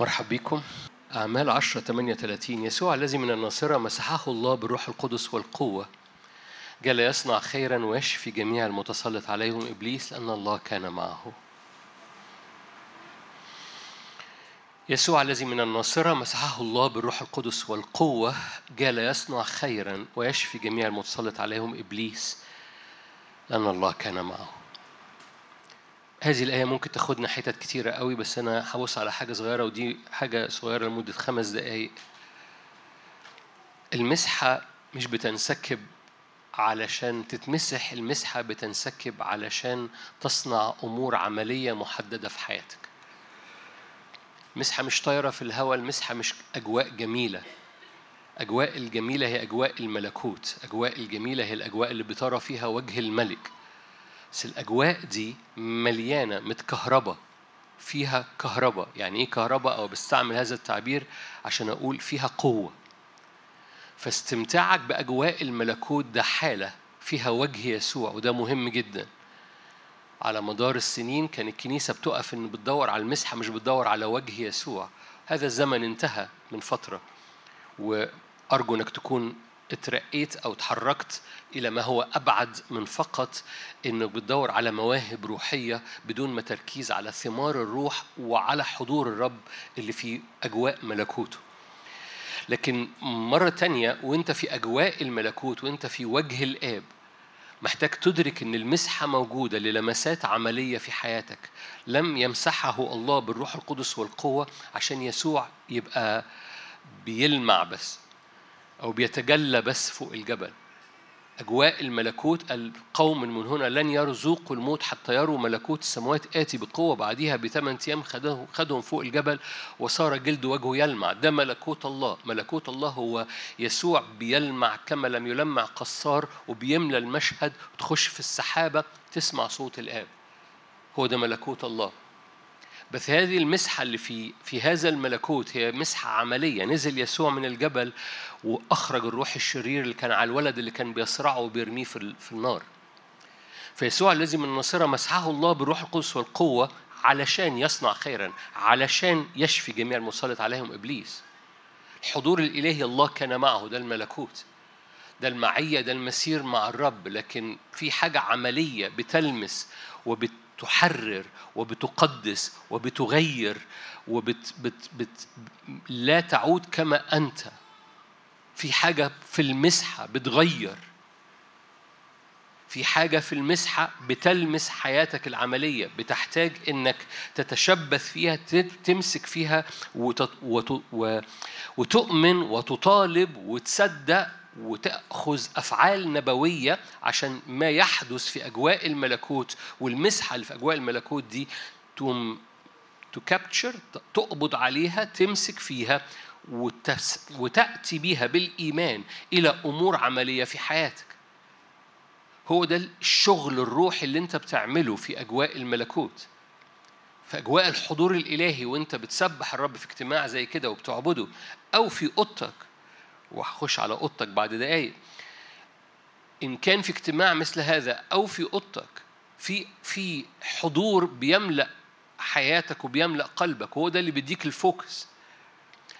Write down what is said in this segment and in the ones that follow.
مرحب بكم. أعمال 10 38 يسوع الذي من الناصرة مسحه الله بالروح القدس والقوة. جل يصنع خيرا ويشفي جميع المتسلط عليهم إبليس لأن الله كان معه. يسوع الذي من الناصرة مسحه الله بالروح القدس والقوة. جال يصنع خيرا ويشفي جميع المتسلط عليهم إبليس لأن الله كان معه. هذه الآية ممكن تاخدنا حتت كتيرة قوي بس أنا هبص على حاجة صغيرة ودي حاجة صغيرة لمدة خمس دقايق. المسحة مش بتنسكب علشان تتمسح المسحة بتنسكب علشان تصنع أمور عملية محددة في حياتك. مسحة مش طايرة في الهواء المسحة مش أجواء جميلة. أجواء الجميلة هي أجواء الملكوت أجواء الجميلة هي الأجواء اللي بترى فيها وجه الملك. بس الأجواء دي مليانة متكهربة. فيها كهرباء. يعني إيه كهرباء؟ أو بستعمل هذا التعبير عشان أقول فيها قوة. فاستمتاعك بأجواء الملكوت ده حالة فيها وجه يسوع وده مهم جدا. على مدار السنين كان الكنيسة بتقف إن بتدور على المسحة مش بتدور على وجه يسوع. هذا الزمن انتهى من فترة. وأرجو إنك تكون اترقيت أو اتحركت إلى ما هو أبعد من فقط إنك بتدور على مواهب روحية بدون ما تركيز على ثمار الروح وعلى حضور الرب اللي في أجواء ملكوته. لكن مرة تانية وانت في أجواء الملكوت وانت في وجه الآب محتاج تدرك إن المسحة موجودة للمسات عملية في حياتك. لم يمسحه الله بالروح القدس والقوة عشان يسوع يبقى بيلمع بس. أو بيتجلى بس فوق الجبل. أجواء الملكوت القوم من هنا لن يرزقوا الموت حتى يروا ملكوت السماوات آتي بقوة بعدها بثمان أيام خدهم فوق الجبل وصار جلد وجهه يلمع. ده ملكوت الله. ملكوت الله هو يسوع بيلمع كما لم يلمع قصار وبيملى المشهد. وتخش في السحابة تسمع صوت الآب. هو ده ملكوت الله. بس هذه المسحة اللي في في هذا الملكوت هي مسحة عملية. نزل يسوع من الجبل وأخرج الروح الشرير اللي كان على الولد اللي كان بيصرعه وبيرميه في في النار. فيسوع الذي من الناصرة مسحه الله بالروح القدس والقوة علشان يصنع خيرا علشان يشفي جميع المسلط عليهم إبليس. الحضور الإلهي الله كان معه ده الملكوت. ده المعية ده المسير مع الرب. لكن في حاجة عملية بتلمس وبت تحرر وبتقدس وبتغير وبت بت بت لا تعود كما أنت. في حاجة في المسحة بتغير. في حاجة في المسحة بتلمس حياتك العملية بتحتاج إنك تتشبث فيها تمسك فيها وتؤمن وتطالب وتصدق وتأخذ أفعال نبوية عشان ما يحدث في أجواء الملكوت والمسحة اللي في أجواء الملكوت دي تقوم تكابتشر تقبض عليها تمسك فيها وتس وتأتي بيها بالإيمان إلى أمور عملية في حياتك. هو ده الشغل الروحي اللي أنت بتعمله في أجواء الملكوت. في أجواء الحضور الإلهي وأنت بتسبح الرب في اجتماع زي كده وبتعبده أو في أوضتك. وهخش على اوضتك بعد دقايق. إن كان في اجتماع مثل هذا أو في اوضتك في في حضور بيملأ حياتك وبيملأ قلبك وهو ده اللي بيديك الفوكس.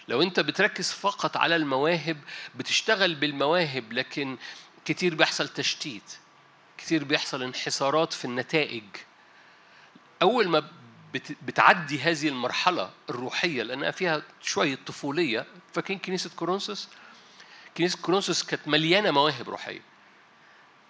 لو أنت بتركز فقط على المواهب بتشتغل بالمواهب لكن كتير بيحصل تشتيت كتير بيحصل انحسارات في النتائج. أول ما بتعدي هذه المرحلة الروحية لأنها فيها شوية طفولية فاكرين كنيسة كورنثوس؟ كنيسة كورنثوس كانت مليانة مواهب روحية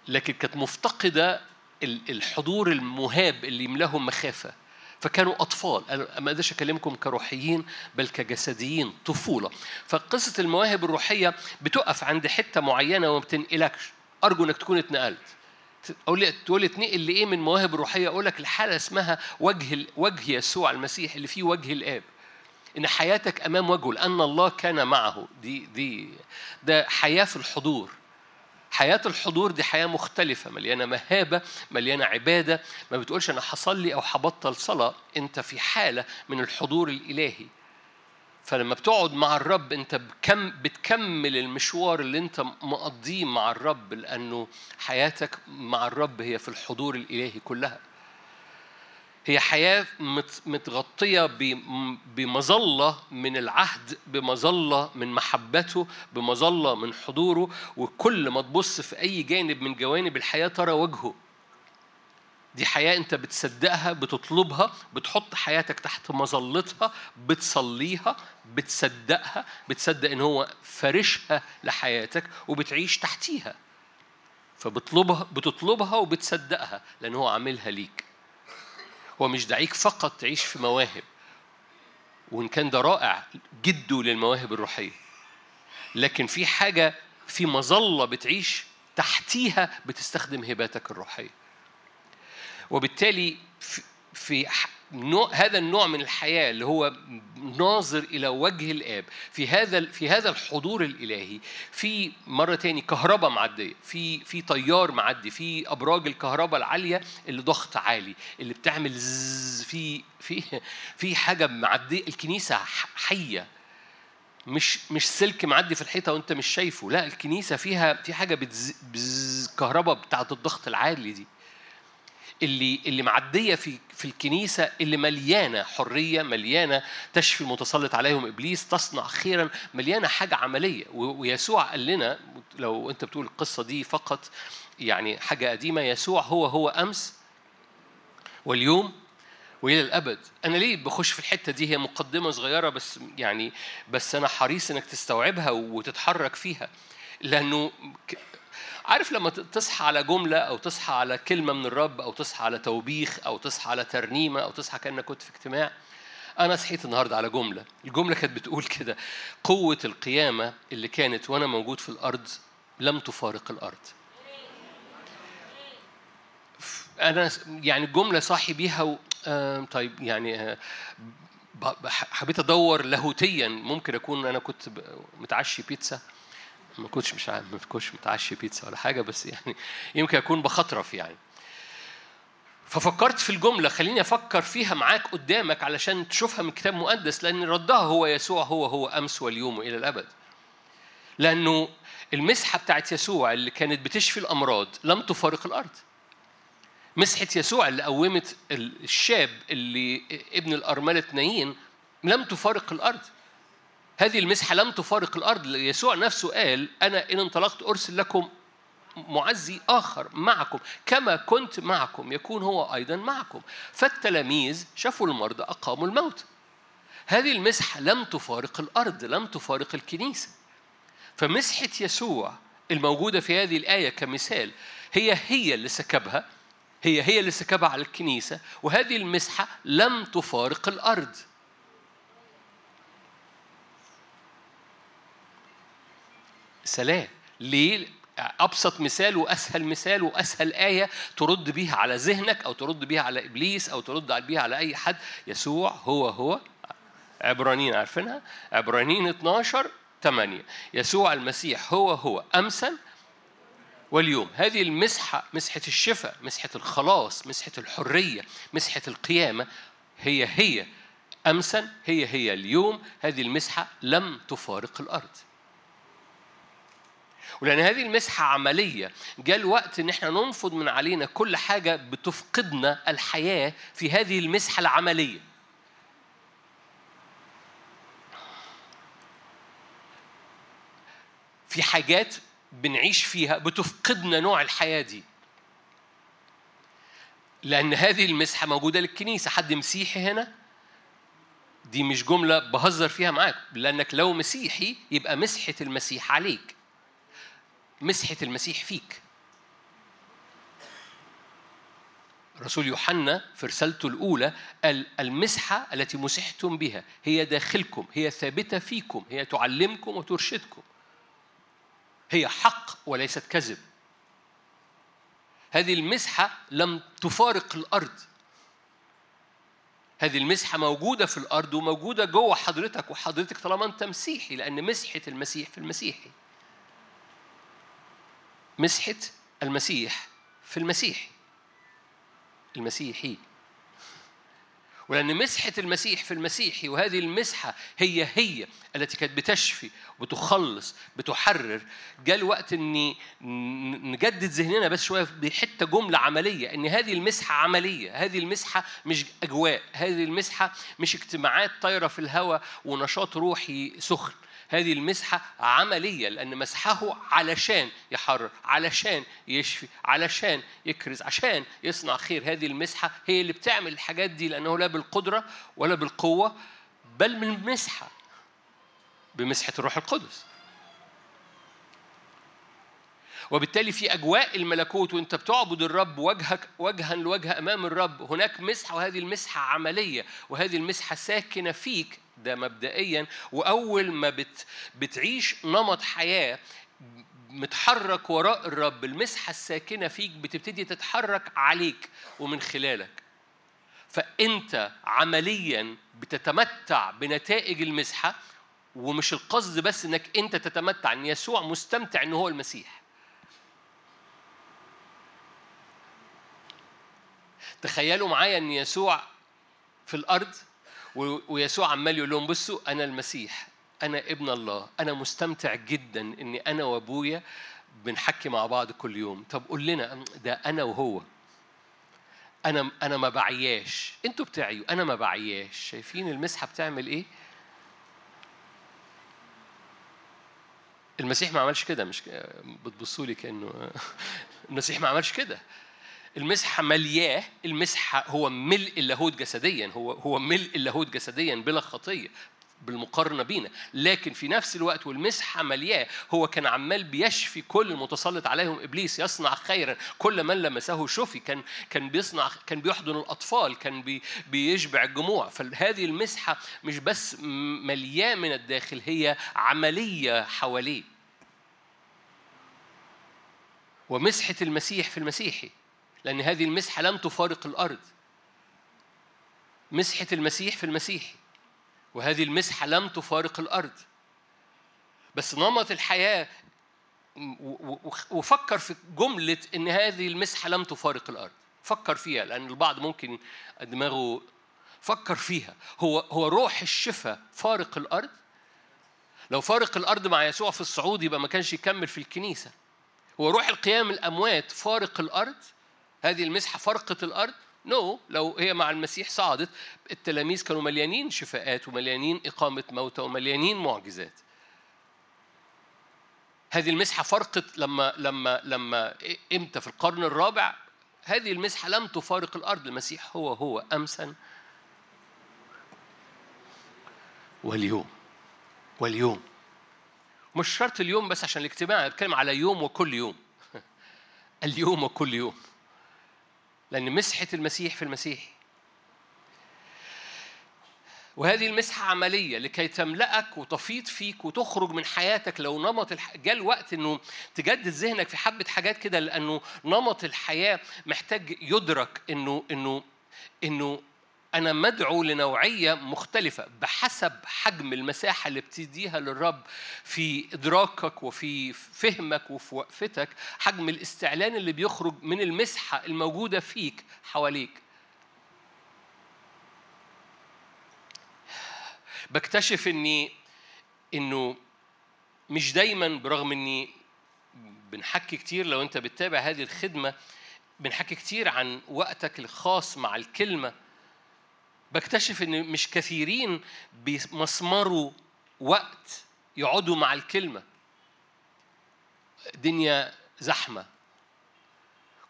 لكن كانت مفتقدة الحضور المهاب اللي يملاهم مخافة. فكانوا أطفال. أنا ما أقدرش أكلمكم كروحيين بل كجسديين طفولة. فقصة المواهب الروحية بتقف عند حتة معينة وما بتنقلكش. أرجو إنك تكون اتنقلت. أقول لي تقول لي اتنقل لإيه من مواهب روحية أقول لك الحالة اسمها وجه وجه يسوع المسيح اللي فيه وجه الآب. إن حياتك أمام وجهه لأن الله كان معه. دي دي ده حياة في الحضور. حياة الحضور دي حياة مختلفة مليانة مهابة مليانة عبادة. ما بتقولش أنا هصلي أو هبطل صلاة. أنت في حالة من الحضور الإلهي. فلما بتقعد مع الرب أنت بكم بتكمل المشوار اللي أنت مقضيه مع الرب لأنه حياتك مع الرب هي في الحضور الإلهي كلها. هي حياة متغطية بمظلة من العهد بمظلة من محبته بمظلة من حضوره وكل ما تبص في أي جانب من جوانب الحياة ترى وجهه. دي حياة أنت بتصدقها بتطلبها بتحط حياتك تحت مظلتها بتصليها بتصدقها بتصدق إن هو فارشها لحياتك وبتعيش تحتيها. فبتطلبها بتطلبها وبتصدقها لأن هو عاملها ليك. هو مش دعيك فقط تعيش في مواهب. وإن كان ده رائع جده للمواهب الروحية. لكن في حاجة في مظلة بتعيش تحتيها بتستخدم هباتك الروحية. وبالتالي في نوع هذا النوع من الحياة اللي هو ناظر إلى وجه الآب. في هذا في هذا الحضور الإلهي في مرة تاني كهرباء معدية في في طيار معدي في أبراج الكهرباء العالية اللي ضغط عالي اللي بتعمل زز في في في حاجة معدية الكنيسة حية. مش مش سلك معدي في الحيطة وأنت مش شايفه لا الكنيسة فيها في حاجة بتز كهرباء بتاعت الضغط العالي دي. اللي اللي معدية في في الكنيسة اللي مليانة حرية مليانة تشفي المتسلط عليهم إبليس تصنع خيرا مليانة حاجة عملية. ويسوع قال لنا لو أنت بتقول القصة دي فقط يعني حاجة قديمة يسوع هو هو أمس واليوم وإلى الأبد. أنا ليه بخش في الحتة دي؟ هي مقدمة صغيرة بس يعني بس أنا حريص إنك تستوعبها وتتحرك فيها. لأنه عارف لما تصحى على جملة أو تصحى على كلمة من الرب أو تصحى على توبيخ أو تصحى على ترنيمة أو تصحى كأنك كنت في اجتماع؟ أنا صحيت النهاردة على جملة. الجملة كانت بتقول كده قوة القيامة اللي كانت وأنا موجود في الأرض لم تفارق الأرض. أنا يعني الجملة صاحي بيها و... آه طيب يعني آه حبيت أدور لاهوتيا. ممكن أكون أنا كنت متعشي بيتزا. ما كنتش مش عارف ما كنتش متعشي بيتزا ولا حاجة بس يعني يمكن أكون بخطرف يعني. ففكرت في الجملة خليني أفكر فيها معاك قدامك علشان تشوفها من كتاب مقدس لأن ردها هو يسوع هو هو أمس واليوم وإلى الأبد. لأنه المسحة بتاعت يسوع اللي كانت بتشفي الأمراض لم تفارق الأرض. مسحة يسوع اللي قومت الشاب اللي ابن الأرملة نايين لم تفارق الأرض. هذه المسحة لم تفارق الأرض. يسوع نفسه قال أنا إن انطلقت أرسل لكم معزي آخر معكم كما كنت معكم يكون هو أيضا معكم. فالتلاميذ شافوا المرضى أقاموا الموت. هذه المسحة لم تفارق الأرض لم تفارق الكنيسة. فمسحة يسوع الموجودة في هذه الآية كمثال هي هي اللي سكبها هي هي اللي سكبها على الكنيسة وهذه المسحة لم تفارق الأرض. سلام. ليه؟ أبسط مثال وأسهل مثال وأسهل آية ترد بيها على ذهنك أو ترد بيها على إبليس أو ترد بيها على أي حد. يسوع هو هو. عبرانيين عارفينها. عبرانيين 12 8 يسوع المسيح هو هو. امسا واليوم هذه المسحة مسحة الشفاء مسحة الخلاص مسحة الحرية مسحة القيامة هي هي. أمسا هي هي. اليوم هذه المسحة لم تفارق الأرض. ولأن هذه المسحة عملية جاء الوقت إن إحنا ننفض من علينا كل حاجة بتفقدنا الحياة في هذه المسحة العملية. في حاجات بنعيش فيها بتفقدنا نوع الحياة دي. لأن هذه المسحة موجودة للكنيسة. حد مسيحي هنا؟ دي مش جملة بهزر فيها معاك. لأنك لو مسيحي يبقى مسحة المسيح عليك. مسحة المسيح فيك. رسول يوحنا في رسالته الأولى قال المسحة التي مسحتم بها هي داخلكم هي ثابتة فيكم هي تعلمكم وترشدكم. هي حق وليست كذب. هذه المسحة لم تفارق الأرض. هذه المسحة موجودة في الأرض وموجودة جوه حضرتك وحضرتك طالما أنت مسيحي لأن مسحة المسيح في المسيحي مسحة المسيح في المسيح. المسيحي. ولأن مسحة المسيح في المسيحي وهذه المسحة هي هي التي كانت بتشفي بتخلص بتحرر. جاء الوقت إني نجدد ذهننا بس شوية بحته جملة عملية إن هذه المسحة عملية. هذه المسحة مش أجواء هذه المسحة مش اجتماعات طايرة في الهواء ونشاط روحي سخن. هذه المسحة عملية لأن مسحه علشان يحرر علشان يشفي علشان يكرز عشان يصنع خير. هذه المسحة هي اللي بتعمل الحاجات دي لأنه لا بالقدرة ولا بالقوة بل من المسحة بمسحة الروح القدس. وبالتالي في أجواء الملكوت وأنت بتعبد الرب وجهك وجها لوجه أمام الرب هناك مسحة وهذه المسحة عملية وهذه المسحة ساكنة فيك. ده مبدئيا. وأول ما بت بتعيش نمط حياة متحرك وراء الرب المسحة الساكنة فيك بتبتدي تتحرك عليك ومن خلالك. فأنت عمليا بتتمتع بنتائج المسحة ومش القصد بس إنك أنت تتمتع إن يسوع مستمتع ان هو المسيح. تخيلوا معايا إن يسوع في الأرض؟ ويسوع عمال يقول لهم بصوا أنا المسيح أنا ابن الله أنا مستمتع جدا إني أنا وأبويا بنحكي مع بعض كل يوم. طب قول لنا ده أنا وهو. أنا أنا ما بعياش. أنتوا بتعيوا أنا ما بعياش. شايفين المسحة بتعمل إيه؟ المسيح ما عملش كده مش بتبصوا لي كأنه المسيح ما عملش كده. المسحة ملياة المسحة هو ملء اللاهوت جسديا هو هو ملء اللاهوت جسديا بلا خطية بالمقارنة بينا. لكن في نفس الوقت والمسحة ملياة هو كان عمال بيشفي كل المتسلط عليهم. إبليس يصنع خيرا. كل من لمسه شفي. كان كان بيصنع كان بيحضن الأطفال. كان بي بيشبع الجموع. فهذه المسحة مش بس ملياة من الداخل هي عملية حواليه. ومسحة المسيح في المسيحي. لأن هذه المسحة لم تفارق الأرض. مسحة المسيح في المسيح وهذه المسحة لم تفارق الأرض. بس نمط الحياة وفكر في جملة إن هذه المسحة لم تفارق الأرض. فكر فيها لأن البعض ممكن دماغه فكر فيها. هو هو روح الشفاء فارق الأرض؟ لو فارق الأرض مع يسوع في الصعود يبقى ما كانش يكمل في الكنيسة. هو روح القيام الأموات فارق الأرض؟ هذه المسحة فرقت الأرض؟ نو no. لو هي مع المسيح صعدت التلاميذ كانوا مليانين شفاءات ومليانين إقامة موتى ومليانين معجزات. هذه المسحة فرقت لما لما لما إمتى؟ في القرن الرابع. هذه المسحة لم تفارق الأرض. المسيح هو هو أمسا واليوم. واليوم. مش شرط اليوم بس عشان الاجتماع بتكلم على يوم وكل يوم. اليوم وكل يوم. لأن مسحة المسيح في المسيح. وهذه المسحة عملية لكي تملأك وتفيض فيك وتخرج من حياتك لو نمط الح... جاء الوقت إنه تجدد ذهنك في حبة حاجات كده لأنه نمط الحياة محتاج يدرك إنه إنه إنه أنا مدعو لنوعية مختلفة بحسب حجم المساحة اللي بتديها للرب في إدراكك وفي فهمك وفي وقفتك حجم الاستعلان اللي بيخرج من المسحة الموجودة فيك حواليك. بكتشف إني إنه مش دايما برغم إني بنحكي كتير لو أنت بتتابع هذه الخدمة بنحكي كتير عن وقتك الخاص مع الكلمة. بكتشف إن مش كثيرين بيمسمروا وقت يقعدوا مع الكلمة. الدنيا زحمة.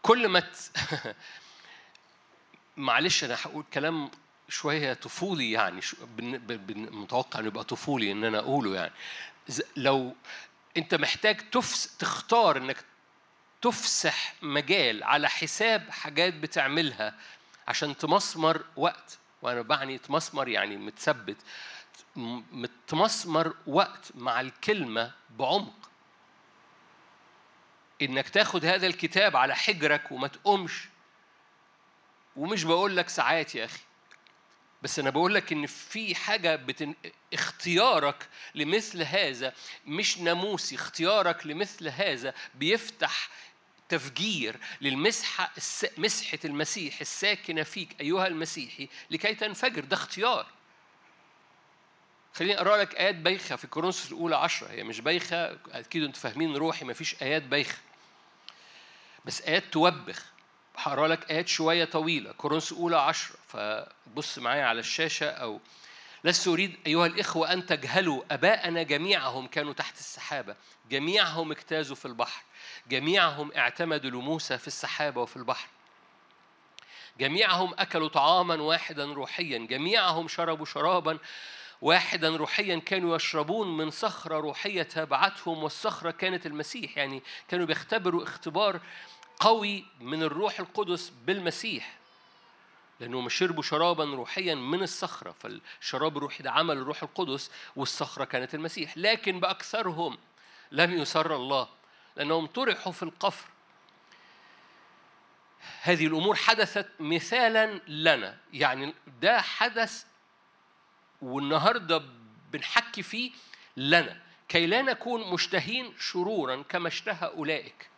كل ما ت... معلش أنا هقول كلام شوية طفولي يعني متوقع إنه يبقى طفولي إن أنا أقوله يعني. لو أنت محتاج تفس تختار إنك تفسح مجال على حساب حاجات بتعملها عشان تمسمر وقت. وأنا بعني تمسمر يعني متثبت. متمسمر وقت مع الكلمة بعمق. إنك تاخد هذا الكتاب على حجرك وما تقومش. ومش بقول لك ساعات يا أخي. بس أنا بقول لك إن في حاجة بتن... اختيارك لمثل هذا مش ناموسي. اختيارك لمثل هذا بيفتح تفجير للمسحة مسحة المسيح الساكنة فيك أيها المسيحي لكي تنفجر. ده اختيار. خليني أقرأ لك آيات بايخة في كورنثوس الأولى عشرة. هي مش بايخة أكيد أنتوا فاهمين روحي ما فيش آيات بايخة. بس آيات توبخ. هقرأ لك آيات شوية طويلة. كورنثوس الأولى عشرة. فبص معايا على الشاشة أو لست أريد أيها الإخوة أن تجهلوا أباءنا جميعهم كانوا تحت السحابة. جميعهم اجتازوا في البحر. جميعهم اعتمدوا لموسى في السحابة وفي البحر. جميعهم أكلوا طعاما واحدا روحيا. جميعهم شربوا شرابا واحدا روحيا. كانوا يشربون من صخرة روحية تابعتهم والصخرة كانت المسيح. يعني كانوا بيختبروا اختبار قوي من الروح القدس بالمسيح لأنهم شربوا شرابا روحيا من الصخرة. فالشراب الروحي ده عمل الروح القدس والصخرة كانت المسيح. لكن بأكثرهم لم يسر الله. لأنهم طرحوا في القفر. هذه الأمور حدثت مثالا لنا. يعني ده حدث والنهاردة بنحكي فيه لنا. كي لا نكون مشتهين شرورا كما اشتهى أولئك.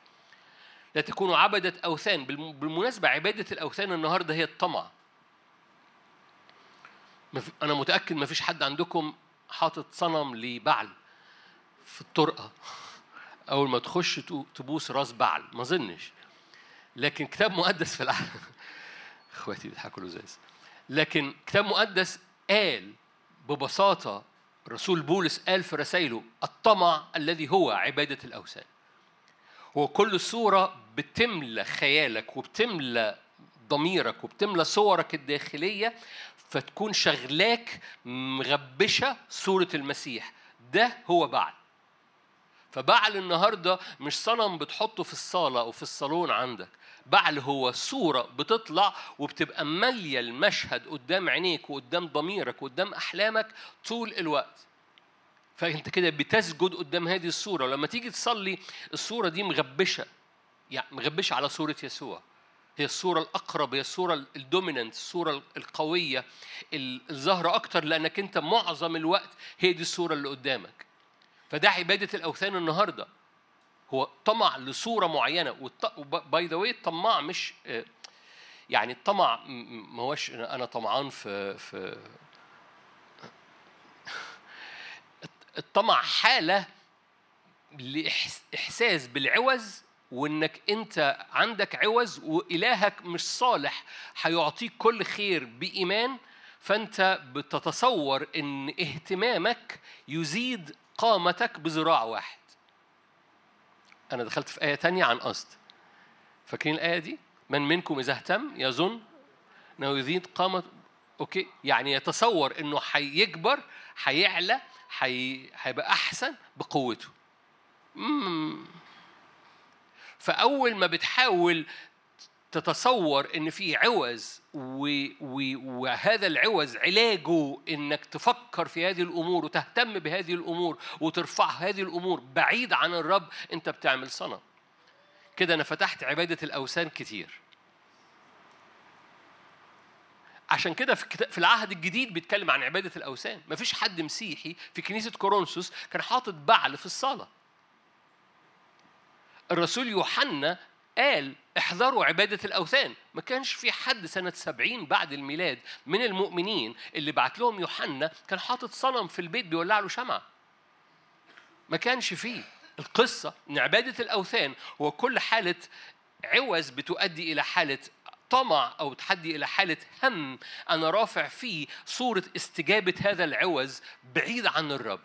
لا تكونوا عبدة أوثان. بالمناسبة عبادة الأوثان النهاردة هي الطمع. أنا متأكد ما فيش حد عندكم حاطط صنم لبعل في الطرقة. أول ما تخش تبوس راس بعل ما أظنش لكن كتاب مقدس في العهد إخواتي بيضحكوا لزاز. لكن كتاب مقدس قال ببساطة رسول بولس قال في رسائله الطمع الذي هو عبادة الأوثان. هو كل صورة بتملى خيالك وبتملى ضميرك وبتملى صورك الداخلية فتكون شغلاك مغبشة صورة المسيح. ده هو بعل. فبعل النهاردة مش صنم بتحطه في الصالة أو في الصالون عندك. بعل هو صورة بتطلع وبتبقى مالية المشهد قدام عينيك وقدام ضميرك وقدام أحلامك طول الوقت. فأنت كده بتسجد قدام هذه الصورة. ولما تيجي تصلي الصورة دي مغبشة. يعني مغبشة على صورة يسوع. هي الصورة الأقرب هي الصورة ال dominant الصورة القوية الظاهرة أكتر لأنك أنت معظم الوقت هي دي الصورة اللي قدامك. فده عبادة الأوثان النهاردة. هو طمع لصورة معينة by the way الطماع مش آه، يعني الطمع ما هوش أنا طمعان في في الطمع حالة لإحساس بالعوز وإنك أنت عندك عوز وإلهك مش صالح هيعطيك كل خير بإيمان فأنت بتتصور إن اهتمامك يزيد قامتك بذراع واحد. أنا دخلت في آية تانية عن قصد. فاكرين الآية دي؟ من منكم إذا اهتم يظن أنه يزيد قامة. أوكي؟ يعني يتصور إنه هيكبر هيعلى هيبقى أحسن بقوته. فأول ما بتحاول تتصور إن في عوز وهذا العوز علاجه إنك تفكر في هذه الأمور وتهتم بهذه الأمور وترفع هذه الأمور بعيد عن الرب أنت بتعمل صنم. كده أنا فتحت عبادة الأوثان كتير. عشان كده في العهد الجديد بيتكلم عن عبادة الأوثان. مفيش حد مسيحي في كنيسة كورنثوس كان حاطط بعل في الصلاة. الرسول يوحنا قال احذروا عبادة الأوثان. ما كانش في حد سنة سبعين بعد الميلاد من المؤمنين اللي بعت لهم يوحنا كان حاطط صنم في البيت بيولع له شمعة. ما كانش فيه القصة إن عبادة الأوثان هو كل حالة عوز بتؤدي إلى حالة طمع أو تحدي إلى حالة هم. أنا رافع فيه صورة استجابة هذا العوز بعيد عن الرب.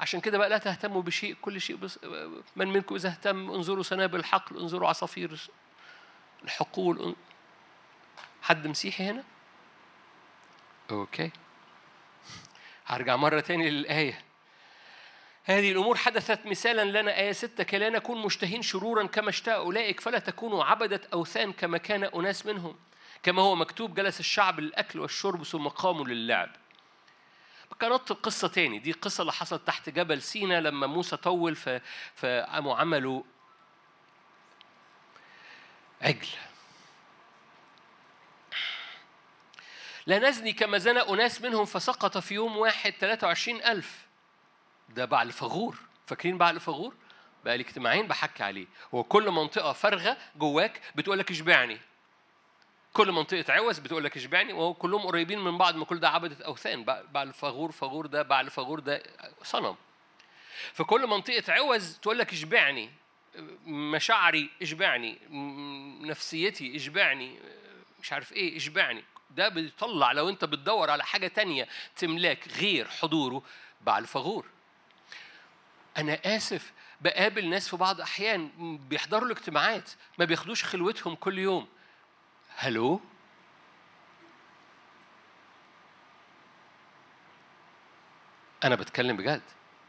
عشان كده بقى لا تهتموا بشيء كل شيء بس من منكم إذا اهتم انظروا سنابل الحقل انظروا عصافير الحقول حد مسيحي هنا؟ okay. هرجع مرة تاني للآية. هذه الأمور حدثت مثالا لنا آية ستة كي لا نكون مشتهين شرورا كما اشتهى أولئك فلا تكونوا عبدة أوثان كما كان أناس منهم. كما هو مكتوب جلس الشعب للأكل والشرب ثم قاموا للعب. كانت القصة تاني. دي القصة اللي حصلت تحت جبل سينا لما موسى طول فقاموا عملوا عجل. لا نزني كما زنى أناس منهم فسقط في يوم واحد 23 ألف. ده بعل فغور. فاكرين بعل فغور؟ بقى لي اجتماعين بحكي عليه. هو كل منطقة فارغة جواك بتقول لك اشبعني. كل منطقة عوز بتقول لك اشبعني وهو كلهم قريبين من بعض ما كل ده عبدة أوثان. بعل فغور فغور ده بعل فغور ده صنم. فكل منطقة عوز تقول لك اشبعني مشاعري اشبعني نفسيتي اشبعني مش عارف إيه اشبعني. ده بيطلع لو أنت بتدور على حاجة تانية تملاك غير حضوره بعل فغور أنا آسف بقابل ناس في بعض أحيان بيحضروا الاجتماعات ما بياخدوش خلوتهم كل يوم. هلو؟ أنا بتكلم بجد.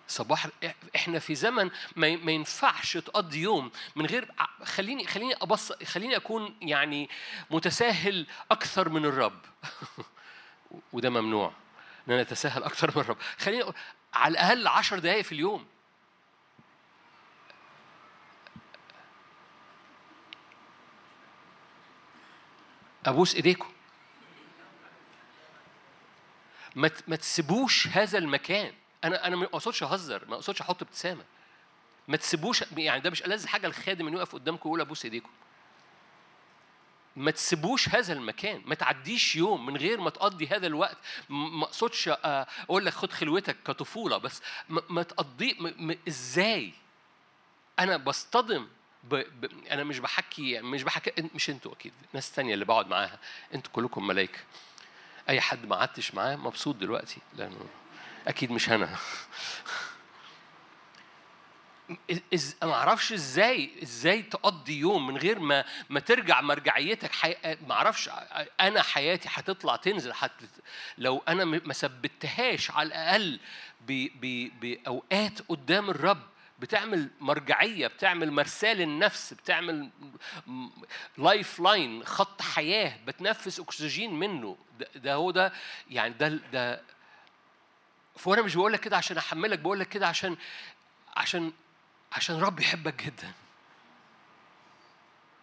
صباح إحنا في زمن ما ينفعش تقضي يوم من غير خليني خليني ابص خليني أكون يعني متساهل أكثر من الرب. وده ممنوع. إن أنا أتساهل أكثر من الرب. خليني على الأقل عشر دقائق في اليوم. أبوس إيديكم. ما ما تسيبوش هذا المكان. أنا أنا ما أقصدش أهزر ما أقصدش أحط ابتسامة. ما تسيبوش يعني ده مش ألذ حاجة الخادم إنه يقف قدامكم ويقول أبوس إيديكم. ما تسيبوش هذا المكان. ما تعديش يوم من غير ما تقضي هذا الوقت. ما أقصدش آه، أقول لك خد خلوتك كطفولة بس. ما تقضي إزاي؟ أنا بصطدم ب... ب... أنا مش بحكي مش بحكي مش أنتوا أكيد ناس تانية اللي بقعد معاها أنتوا كلكم ملائكه أي حد ما قعدتش معاه مبسوط دلوقتي لأنه أكيد مش أنا. إز... ما أعرفش إزاي إزاي تقضي يوم من غير ما ما ترجع مرجعيتك حي... ما أعرفش أنا حياتي هتطلع تنزل حت... لو أنا ما ثبتهاش على الأقل ب... ب... بأوقات قدام الرب بتعمل مرجعية بتعمل مرساه للنفس بتعمل life line خط حياة بتنفس أكسجين منه. ده, ده هو ده يعني ده ده فانا مش بقول لك كده عشان أحملك بقول لك كده عشان عشان عشان رب يحبك جدا.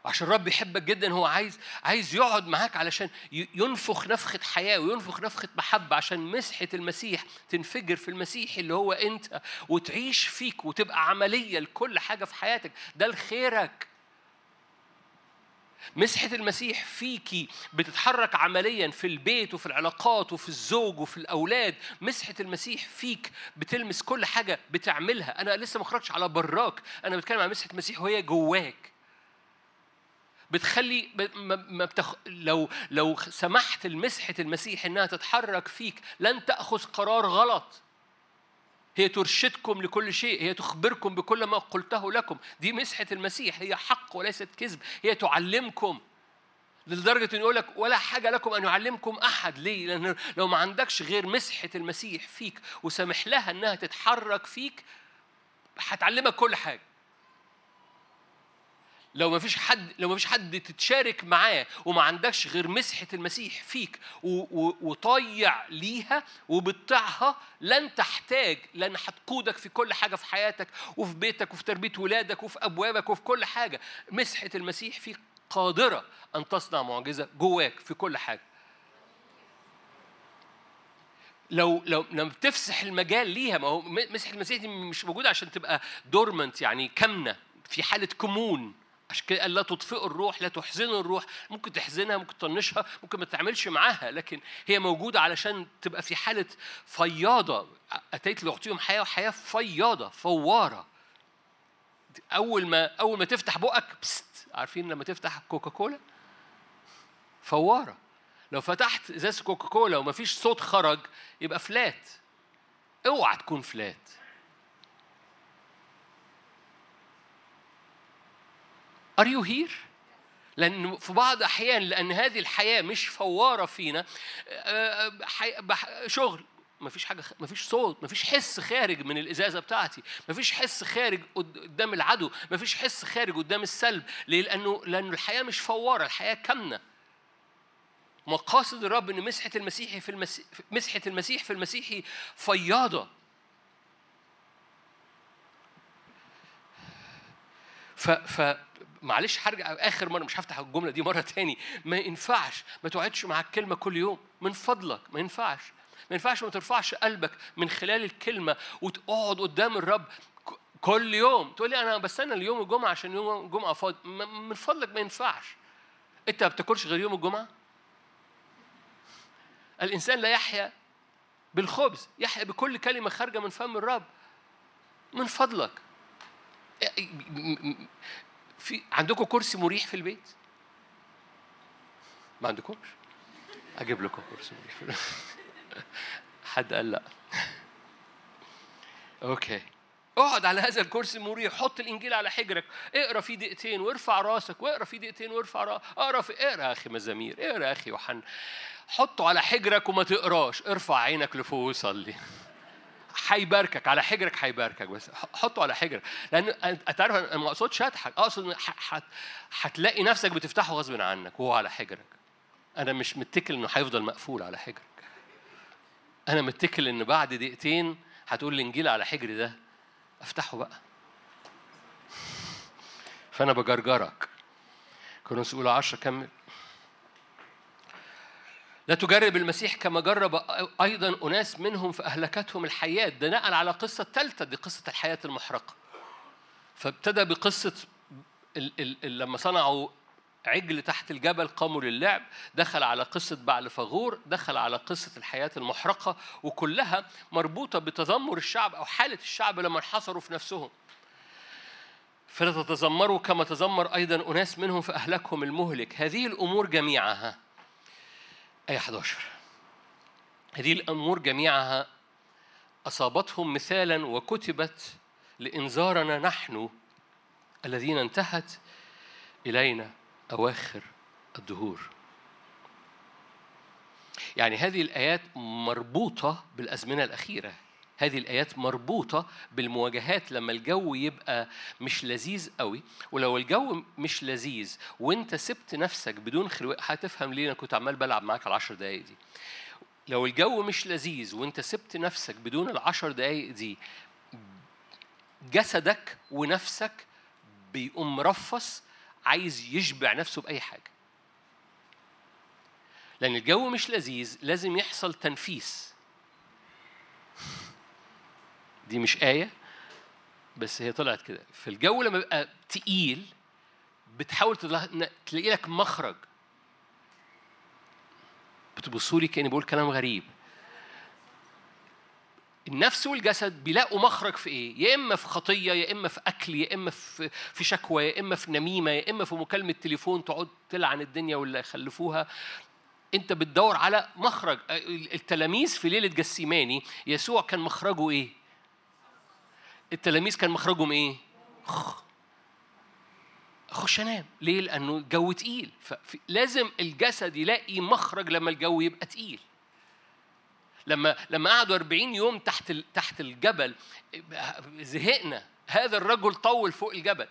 عشان الرب يحبك جدا هو عايز عايز يقعد معاك علشان ينفخ نفخة حياة وينفخ نفخة محبة عشان مسحة المسيح تنفجر في المسيح اللي هو أنت وتعيش فيك وتبقى عملية لكل حاجة في حياتك. ده لخيرك. مسحة المسيح فيكي بتتحرك عمليا في البيت وفي العلاقات وفي الزوج وفي الأولاد. مسحة المسيح فيك بتلمس كل حاجة بتعملها. أنا لسه ما على براك. أنا بتكلم عن مسحة المسيح وهي جواك. بتخلي ما بتخ... لو لو سمحت لمسحة المسيح إنها تتحرك فيك لن تأخذ قرار غلط. هي ترشدكم لكل شيء هي تخبركم بكل ما قلته لكم. دي مسحة المسيح هي حق وليست كذب هي تعلمكم. لدرجة إن يقول لك ولا حاجة لكم أن يعلمكم أحد. ليه؟ لأن لو ما عندكش غير مسحة المسيح فيك وسامح لها إنها تتحرك فيك هتعلمك كل حاجة. لو ما فيش حد لو ما فيش حد تتشارك معاه وما عندكش غير مسحة المسيح فيك وطيع ليها وبتطيعها لن تحتاج لأن هتقودك في كل حاجة في حياتك وفي بيتك وفي تربية ولادك وفي أبوابك وفي كل حاجة. مسحة المسيح فيك قادرة أن تصنع معجزة جواك في كل حاجة. لو لو لما بتفسح المجال ليها ما هو مسحة المسيح دي مش موجودة عشان تبقى دورمنت يعني كامنة في حالة كمون. عشان كده قال لا تطفئوا الروح لا تحزنوا الروح. ممكن تحزنها ممكن تطنشها ممكن ما تعملش معاها لكن هي موجودة علشان تبقى في حالة فياضة. أتيت لأعطيهم حياة وحياة فياضة فوارة. أول ما أول ما تفتح بقك بست. عارفين لما تفتح كوكا كولا فوارة. لو فتحت إزاز كوكا كولا ومفيش صوت خرج يبقى فلات اوعى تكون فلات Are you here؟ لأن في بعض الأحيان لأن هذه الحياة مش فوارة فينا آه، آه، شغل. ما فيش حاجة ما فيش صوت ما فيش حس خارج من الإزازة بتاعتي. ما فيش حس خارج قدام العدو. ما فيش حس خارج قدام السلب. ليه؟ لأنه لأنه الحياة مش فوارة الحياة كامنة. مقاصد الرب إن مسحة المسيح في المسيح مسحة المسيح في المسيحي فياضة. ف ف معلش هرجع آخر مرة مش هفتح الجملة دي مرة تاني. ما ينفعش ما تقعدش مع الكلمة كل يوم. من فضلك ما ينفعش. ما ينفعش ما ترفعش قلبك من خلال الكلمة وتقعد قدام الرب كل يوم. تقول لي أنا بستنى اليوم الجمعة عشان يوم الجمعة فاضي من فضلك ما ينفعش. أنت ما بتاكلش غير يوم الجمعة؟ الإنسان لا يحيا بالخبز يحيا بكل كلمة خارجة من فم الرب. من فضلك. في عندكم كرسي مريح في البيت؟ ما عندكمش. أجيب لكم كرسي مريح حد قال لأ. أوكي. اقعد على هذا الكرسي المريح حط الإنجيل على حجرك. اقرأ فيه دقيقتين وارفع راسك. واقرأ فيه دقيقتين وارفع راسك اقرأ في. اقرأ يا أخي مزامير. اقرأ يا أخي يوحنا. حطه على حجرك وما تقراش. ارفع عينك لفوق وصلي. هيباركك على حجرك هيباركك بس حطه على حجرك. لأن أنت عارف أنا ما أقصدش اضحك أقصد هتلاقي نفسك بتفتحه غصب عنك وهو على حجرك. أنا مش متكل إنه هيفضل مقفول على حجرك. أنا متكل إن بعد دقيقتين هتقول الإنجيل على حجري ده أفتحه بقى. فأنا بجرجرك. كورنثوس اولى 10 كمل لا تجرب المسيح كما جرب أيضا أناس منهم فأهلكتهم الحياة. نقل على قصة ثالثة دي قصة الحياة المحرقة. فابتدى بقصة ال ال ال لما صنعوا عجل تحت الجبل قاموا للعب دخل على قصة بعل فغور دخل على قصة الحياة المحرقة وكلها مربوطة بتذمر الشعب أو حالة الشعب لما انحصروا في نفسهم. فلا تتذمروا كما تذمر أيضا أناس منهم فأهلكهم المهلك. هذه الأمور جميعها آية 11 هذه الأمور جميعها أصابتهم مثالا وكتبت لإنذارنا نحن الذين انتهت إلينا أواخر الدهور. يعني هذه الآيات مربوطة بالأزمنة الأخيرة. هذه الآيات مربوطة بالمواجهات لما الجو يبقى مش لذيذ قوي ولو الجو مش لذيذ وانت سبت نفسك بدون خلوة هتفهم ليه أنا كنت عمال بلعب معاك العشر دقايق دي. لو الجو مش لذيذ وانت سبت نفسك بدون العشر دقايق دي جسدك ونفسك بيقوم مرفص عايز يشبع نفسه بأي حاجة. لأن الجو مش لذيذ لازم يحصل تنفيس. دي مش آية بس هي طلعت كده. في الجو لما بيبقى تقيل بتحاول تلاقي لك مخرج. بتبصوا لي كأني بقول كلام غريب. النفس والجسد بيلاقوا مخرج في إيه؟ يا إما في خطية يا إما في أكل يا إما في في شكوى يا إما في نميمة يا إما في مكالمة تليفون تقعد تلعن الدنيا واللي يخلفوها. أنت بتدور على مخرج. التلاميذ في ليلة جسيماني يسوع كان مخرجه إيه؟ التلاميذ كان مخرجهم إيه؟ اخش انام ليه؟ لأنه الجو تقيل فلازم الجسد يلاقي مخرج لما الجو يبقى تقيل لما لما قعدوا 40 يوم تحت تحت الجبل زهقنا هذا الرجل طول فوق الجبل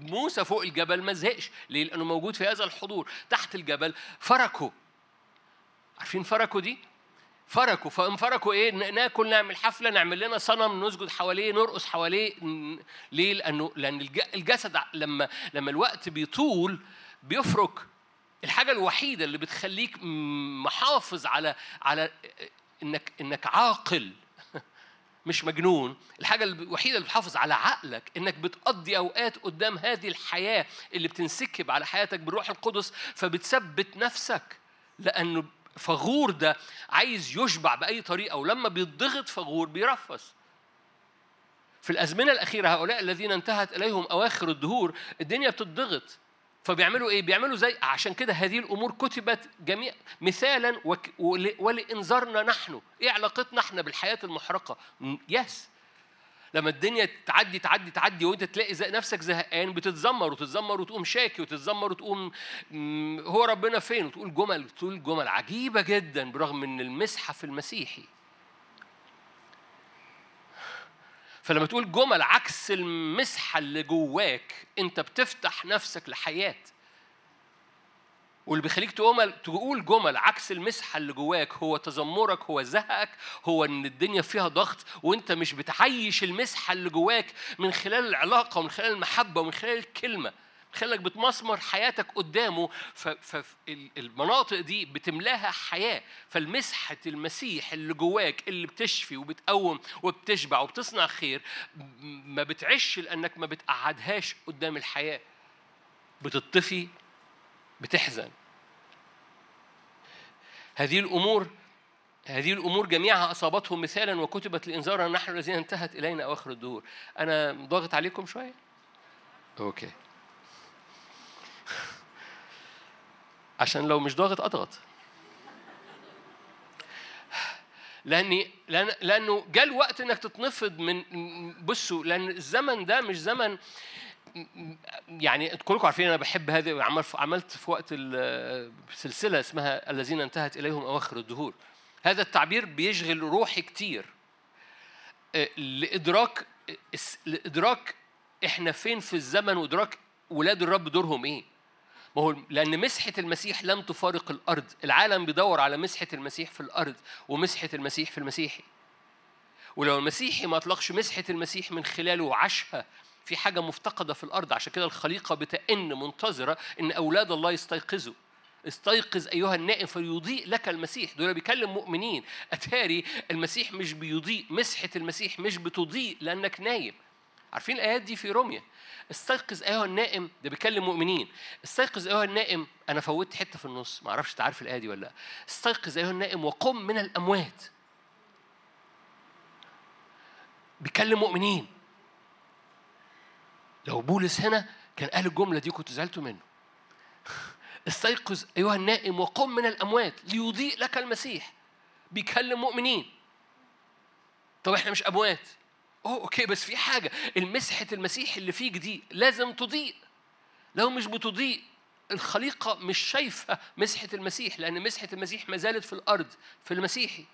موسى فوق الجبل ما زهقش ليه؟ لأنه موجود في هذا الحضور تحت الجبل فركوا عارفين فركوا دي؟ فركوا فقام فركوا إيه ناكل نعمل حفلة نعمل لنا صنم نسجد حواليه نرقص حواليه ليه؟ لأنه لأن الجسد لما لما الوقت بيطول بيفرك. الحاجة الوحيدة اللي بتخليك محافظ على على إنك إنك عاقل مش مجنون. الحاجة الوحيدة اللي بتحافظ على عقلك إنك بتقضي أوقات قدام هذه الحياة اللي بتنسكب على حياتك بالروح القدس فبتثبت نفسك. لأنه فغور ده عايز يشبع بأي طريقة ولما بيضغط فغور بيرفس في الأزمنة الأخيرة هؤلاء الذين انتهت إليهم أواخر الدهور الدنيا بتضغط فبيعملوا إيه؟ بيعملوا زي عشان كده هذه الأمور كتبت جميع مثالا. ولإنذارنا نحن، إيه علاقتنا إحنا بالحياة المحرقة؟ يس لما الدنيا تعدي تعدي تعدي وانت تلاقي زي نفسك زهقان بتتذمر وتتذمر وتقوم شاكي وتتذمر وتقوم هو ربنا فين؟ وتقول جمل تقول جمل عجيبة جدا برغم إن المسحة في المسيحي. فلما تقول جمل عكس المسحة اللي جواك أنت بتفتح نفسك لحياة. واللي بيخليك تقول تقول جمل عكس المسحة اللي جواك. هو تذمرك هو زهقك هو إن الدنيا فيها ضغط وأنت مش بتعيش المسحة اللي جواك من خلال العلاقة ومن خلال المحبة ومن خلال الكلمة. من خلك بتمسمر حياتك قدامه. فالمناطق دي بتملاها حياة. فالمسحة المسيح اللي جواك اللي بتشفي وبتقوم وبتشبع وبتصنع خير ما بتعش لأنك ما بتقعدهاش قدام الحياة. بتطفي بتحزن. هذه الأمور هذه الأمور جميعها أصابتهم مثالا وكتبت لإنذارنا نحن الذين انتهت إلينا أواخر الدهور أنا ضاغط عليكم شوية؟ أوكي. عشان لو مش ضاغط أضغط. لأني لأن لأنه جاء الوقت إنك تتنفض من بصوا لأن الزمن ده مش زمن يعني كلكم عارفين أنا بحب هذه عملت في وقت السلسله اسمها الذين انتهت إليهم أواخر الدهور. هذا التعبير بيشغل روحي كتير. آه، لإدراك لإدراك إحنا فين في الزمن وإدراك ولاد الرب دورهم إيه. ما هو لأن مسحة المسيح لم تفارق الأرض. العالم بيدور على مسحة المسيح في الأرض ومسحة المسيح في المسيحي. ولو المسيحي ما أطلقش مسحة المسيح من خلاله وعاشها في حاجة مفتقدة في الأرض. عشان كده الخليقة بتئن منتظرة إن أولاد الله يستيقظوا. استيقظ أيها النائم فيضيء لك المسيح. دول بيكلم مؤمنين. أتاري المسيح مش بيضيء. مسحة المسيح مش بتضيء لأنك نايم. عارفين الآيات دي في روميا؟ استيقظ أيها النائم. ده بيكلم مؤمنين. استيقظ أيها النائم. أنا فوتت حتة في النص. ما أعرفش تعرف الآية دي ولا لأ. استيقظ أيها النائم وقم من الأموات. بيكلم مؤمنين. لو بولس هنا كان قال الجملة دي كنت زعلت منه. استيقظ أيها النائم وقم من الأموات ليضيء لك المسيح. بيكلم مؤمنين. طب إحنا مش أموات. أوه أوكي بس في حاجة. المسحة المسيح اللي فيك دي لازم تضيء. لو مش بتضيء الخليقة مش شايفة مسحة المسيح لأن مسحة المسيح ما زالت في الأرض في المسيحي.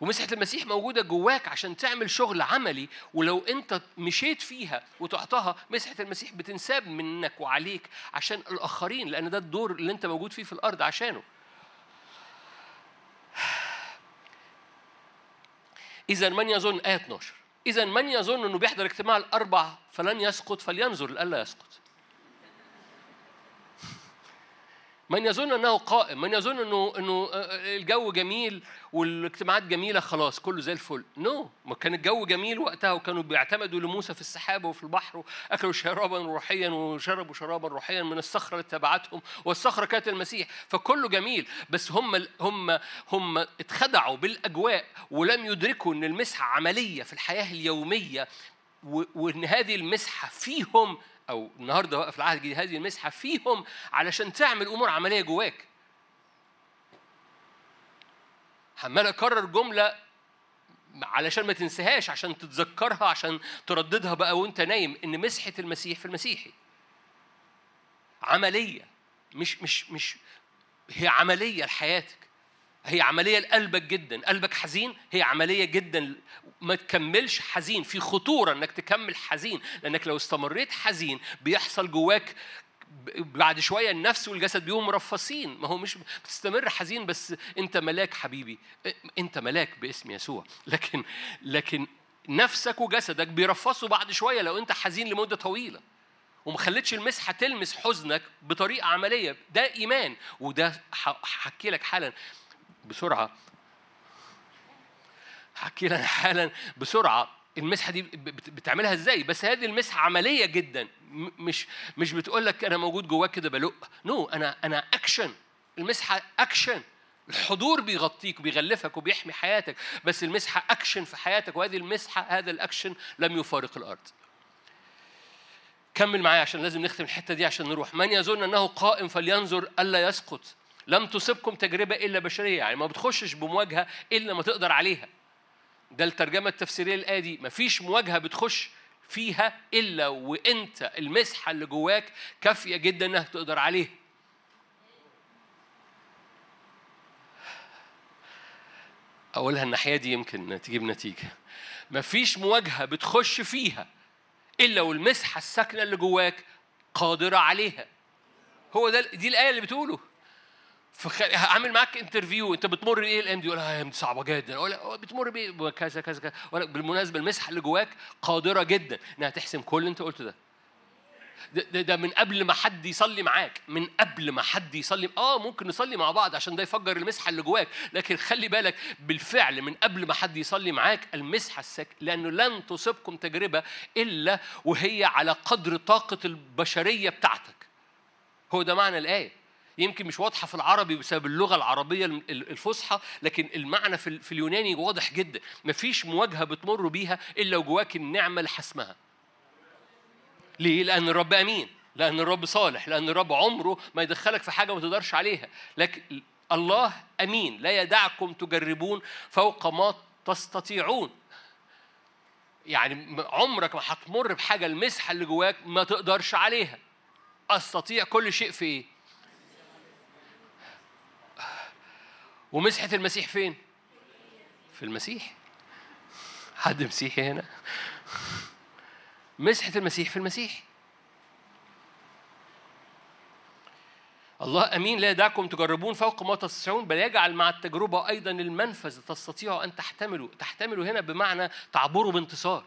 ومسحة المسيح موجودة جواك عشان تعمل شغل عملي ولو أنت مشيت فيها وتعطاها مسحة المسيح بتنساب منك وعليك عشان الآخرين لأن ده الدور اللي أنت موجود فيه في الأرض عشانه. إذا من يظن آية 12 إذا من يظن أنه بيحضر اجتماع الأربع فلن يسقط فلينظر لئلا يسقط. من يظن أنه قائم من يظن أنه أنه الجو جميل والاجتماعات جميلة خلاص كله زي الفل نو no. ما كان الجو جميل وقتها وكانوا بيعتمدوا لموسى في السحابة وفي البحر وأكلوا شرابا روحيا وشربوا شرابا روحيا من الصخرة اللي تبعتهم والصخرة كانت المسيح فكله جميل بس هم هم هم اتخدعوا بالأجواء ولم يدركوا إن المسحة عملية في الحياة اليومية وإن هذه المسحة فيهم أو النهارده في العهد الجديد هذه المسحة فيهم علشان تعمل أمور عملية جواك. عمال أكرر جملة علشان ما تنساهاش عشان تتذكرها عشان ترددها بقى وأنت نايم إن مسحة المسيح في المسيحي. عملية مش مش مش هي عملية لحياتك. هي عملية لقلبك جدا. قلبك حزين هي عملية جدا. ما تكملش حزين. في خطورة إنك تكمل حزين لأنك لو استمريت حزين بيحصل جواك بعد شوية النفس والجسد بيهم مرفصين. ما هو مش بتستمر حزين بس أنت ملاك حبيبي. أنت ملاك باسم يسوع. لكن لكن نفسك وجسدك بيرفصوا بعد شوية لو أنت حزين لمدة طويلة. وما خليتش المسحة تلمس حزنك بطريقة عملية. ده إيمان. وده هحكي لك حالا بسرعة. هحكي لنا حالا بسرعة. المسحة دي بتعملها إزاي؟ بس هذه المسحة عملية جدا. مش مش بتقول لك أنا موجود جواك كده بلق no no, أنا أنا اكشن المسحة اكشن الحضور بيغطيك وبيغلفك وبيحمي حياتك. بس المسحة أكشن في حياتك وهذه المسحة هذا الأكشن لم يفارق الأرض. كمل معايا عشان لازم نختم الحتة دي عشان نروح. من يظن أنه قائم فلينظر ألا يسقط. لم تصبكم تجربة إلا بشرية يعني ما بتخشش بمواجهة إلا ما تقدر عليها. ده الترجمة التفسيرية الآية دي مفيش مواجهة بتخش فيها إلا وأنت المسحة اللي جواك كافية جدا إنها تقدر عليها. أقولها الناحية دي يمكن تجيب نتيجة. مفيش مواجهة بتخش فيها إلا والمسحة الساكنة اللي جواك قادرة عليها. هو ده دي الآية اللي بتقوله. فخ... هعمل معاك انترفيو انت بتمر بإيه الأيام دي؟ يقول آه صعبة جدا. ولا بتمر بإيه؟ كذا كذا كذا. بالمناسبة المسحه اللي جواك قادرة جدا إنها تحسم كل اللي انت قلته ده, ده, ده من قبل ما حد يصلي معاك من قبل ما حد يصلي آه ممكن نصلي مع بعض عشان ده يفجر المسحه اللي جواك. لكن خلي بالك بالفعل من قبل ما حد يصلي معاك المسحه السك لأنه لن تصيبكم تجربة إلا وهي على قدر طاقة البشرية بتاعتك. هو ده معنى الآية. يمكن مش واضحة في العربي بسبب اللغة العربية الفصحى لكن المعنى في اليوناني واضح جدا. مفيش مواجهة بتمر بيها إلا وجواك النعمة لحسمها ليه؟ لأن الرب أمين لأن الرب صالح لأن الرب عمره ما يدخلك في حاجة ما تقدرش عليها. لكن الله أمين لا يدعكم تجربون فوق ما تستطيعون. يعني عمرك ما هتمر بحاجة المسحة اللي جواك ما تقدرش عليها. أستطيع كل شيء في إيه؟ ومسحة المسيح فين؟ في المسيح. حد مسيحي هنا؟ مسحة المسيح في المسيح. الله أمين لا يدعكم تجربون فوق ما تستطيعون بل يجعل مع التجربة أيضا المنفذ. تستطيعوا أن تحتملوا تحتملوا هنا بمعنى تعبروا بانتصار.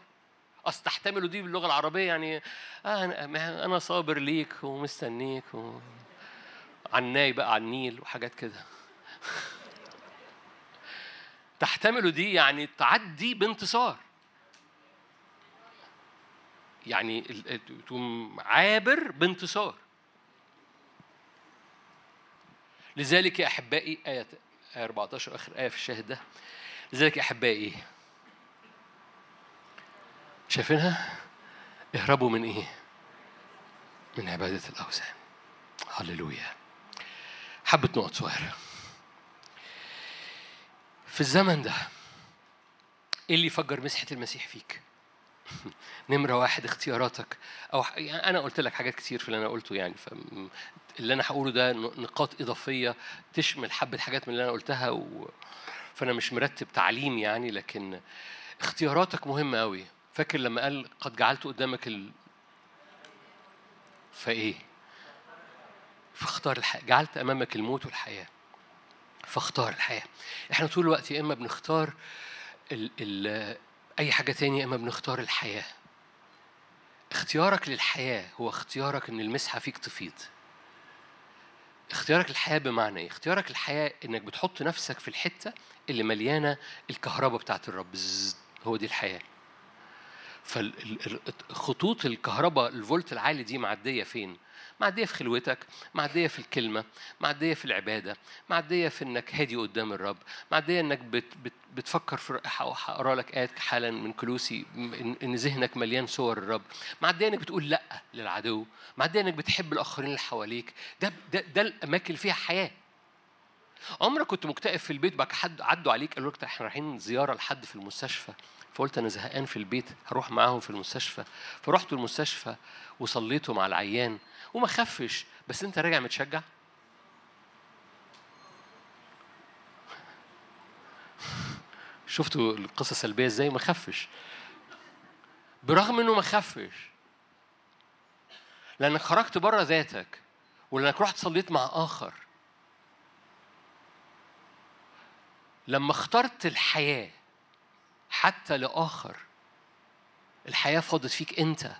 اصل تحتملوا دي باللغة العربية يعني آه أنا صابر ليك ومستنيك و... عناي بقى على النيل وحاجات كده. تحتملوا دي يعني تعدي بانتصار. يعني تقوم عابر بانتصار. لذلك يا أحبائي آية 14 آخر آية في الشاهد ده. لذلك يا أحبائي شايفينها؟ اهربوا من إيه؟ من عبادة الأوثان. هللويا. حبة نقط صغيرة. في الزمن ده إيه اللي يفجر مسحة المسيح فيك؟ نمرة واحد اختياراتك. أو يعني أنا قلت لك حاجات كتير في اللي أنا قلته يعني اللي أنا هقوله ده نقاط إضافية تشمل حبة حاجات من اللي أنا قلتها و... فأنا مش مرتب تعليم يعني لكن اختياراتك مهمة أوي. فاكر لما قال قد جعلت قدامك ال... فإيه؟ فاختار الحياة جعلت أمامك الموت والحياة. فاختار الحياة. إحنا طول الوقت يا إما بنختار ال... ال... أي حاجة تانية إما بنختار الحياة. اختيارك للحياة هو اختيارك إن المسحة فيك تفيض. اختيارك للحياة بمعنى إيه؟ اختيارك للحياة إنك بتحط نفسك في الحتة اللي مليانة الكهرباء بتاعت الرب. هو دي الحياة. فخطوط الكهرباء الفولت العالي دي معدية فين؟ معدية في خلوتك معدية في الكلمة معدية في العبادة معدية في إنك هادي قدام الرب معدية إنك بت بت بتفكر في هقرا لك آيات حالا من كلوسي إن ذهنك مليان صور الرب. معدية إنك بتقول لأ للعدو معدية إنك بتحب الآخرين اللي حواليك. ده ده, ده الأماكن اللي فيها حياة. عمرك كنت مكتئب في البيت بعد حد عدوا عليك قالوا لك إحنا رايحين زيارة لحد في المستشفى. فقلت أنا زهقان في البيت هروح معاهم في المستشفى. فرحت المستشفى وصليته مع العيان. وما خفش. بس انت راجع متشجع؟ شفتوا القصة السلبية إزاي؟ ما خفش. برغم انه ما خفش. لانك خرجت بره ذاتك ولانك رحت صليت مع آخر. لما اخترت الحياة حتى لآخر الحياة فاضت فيك انت.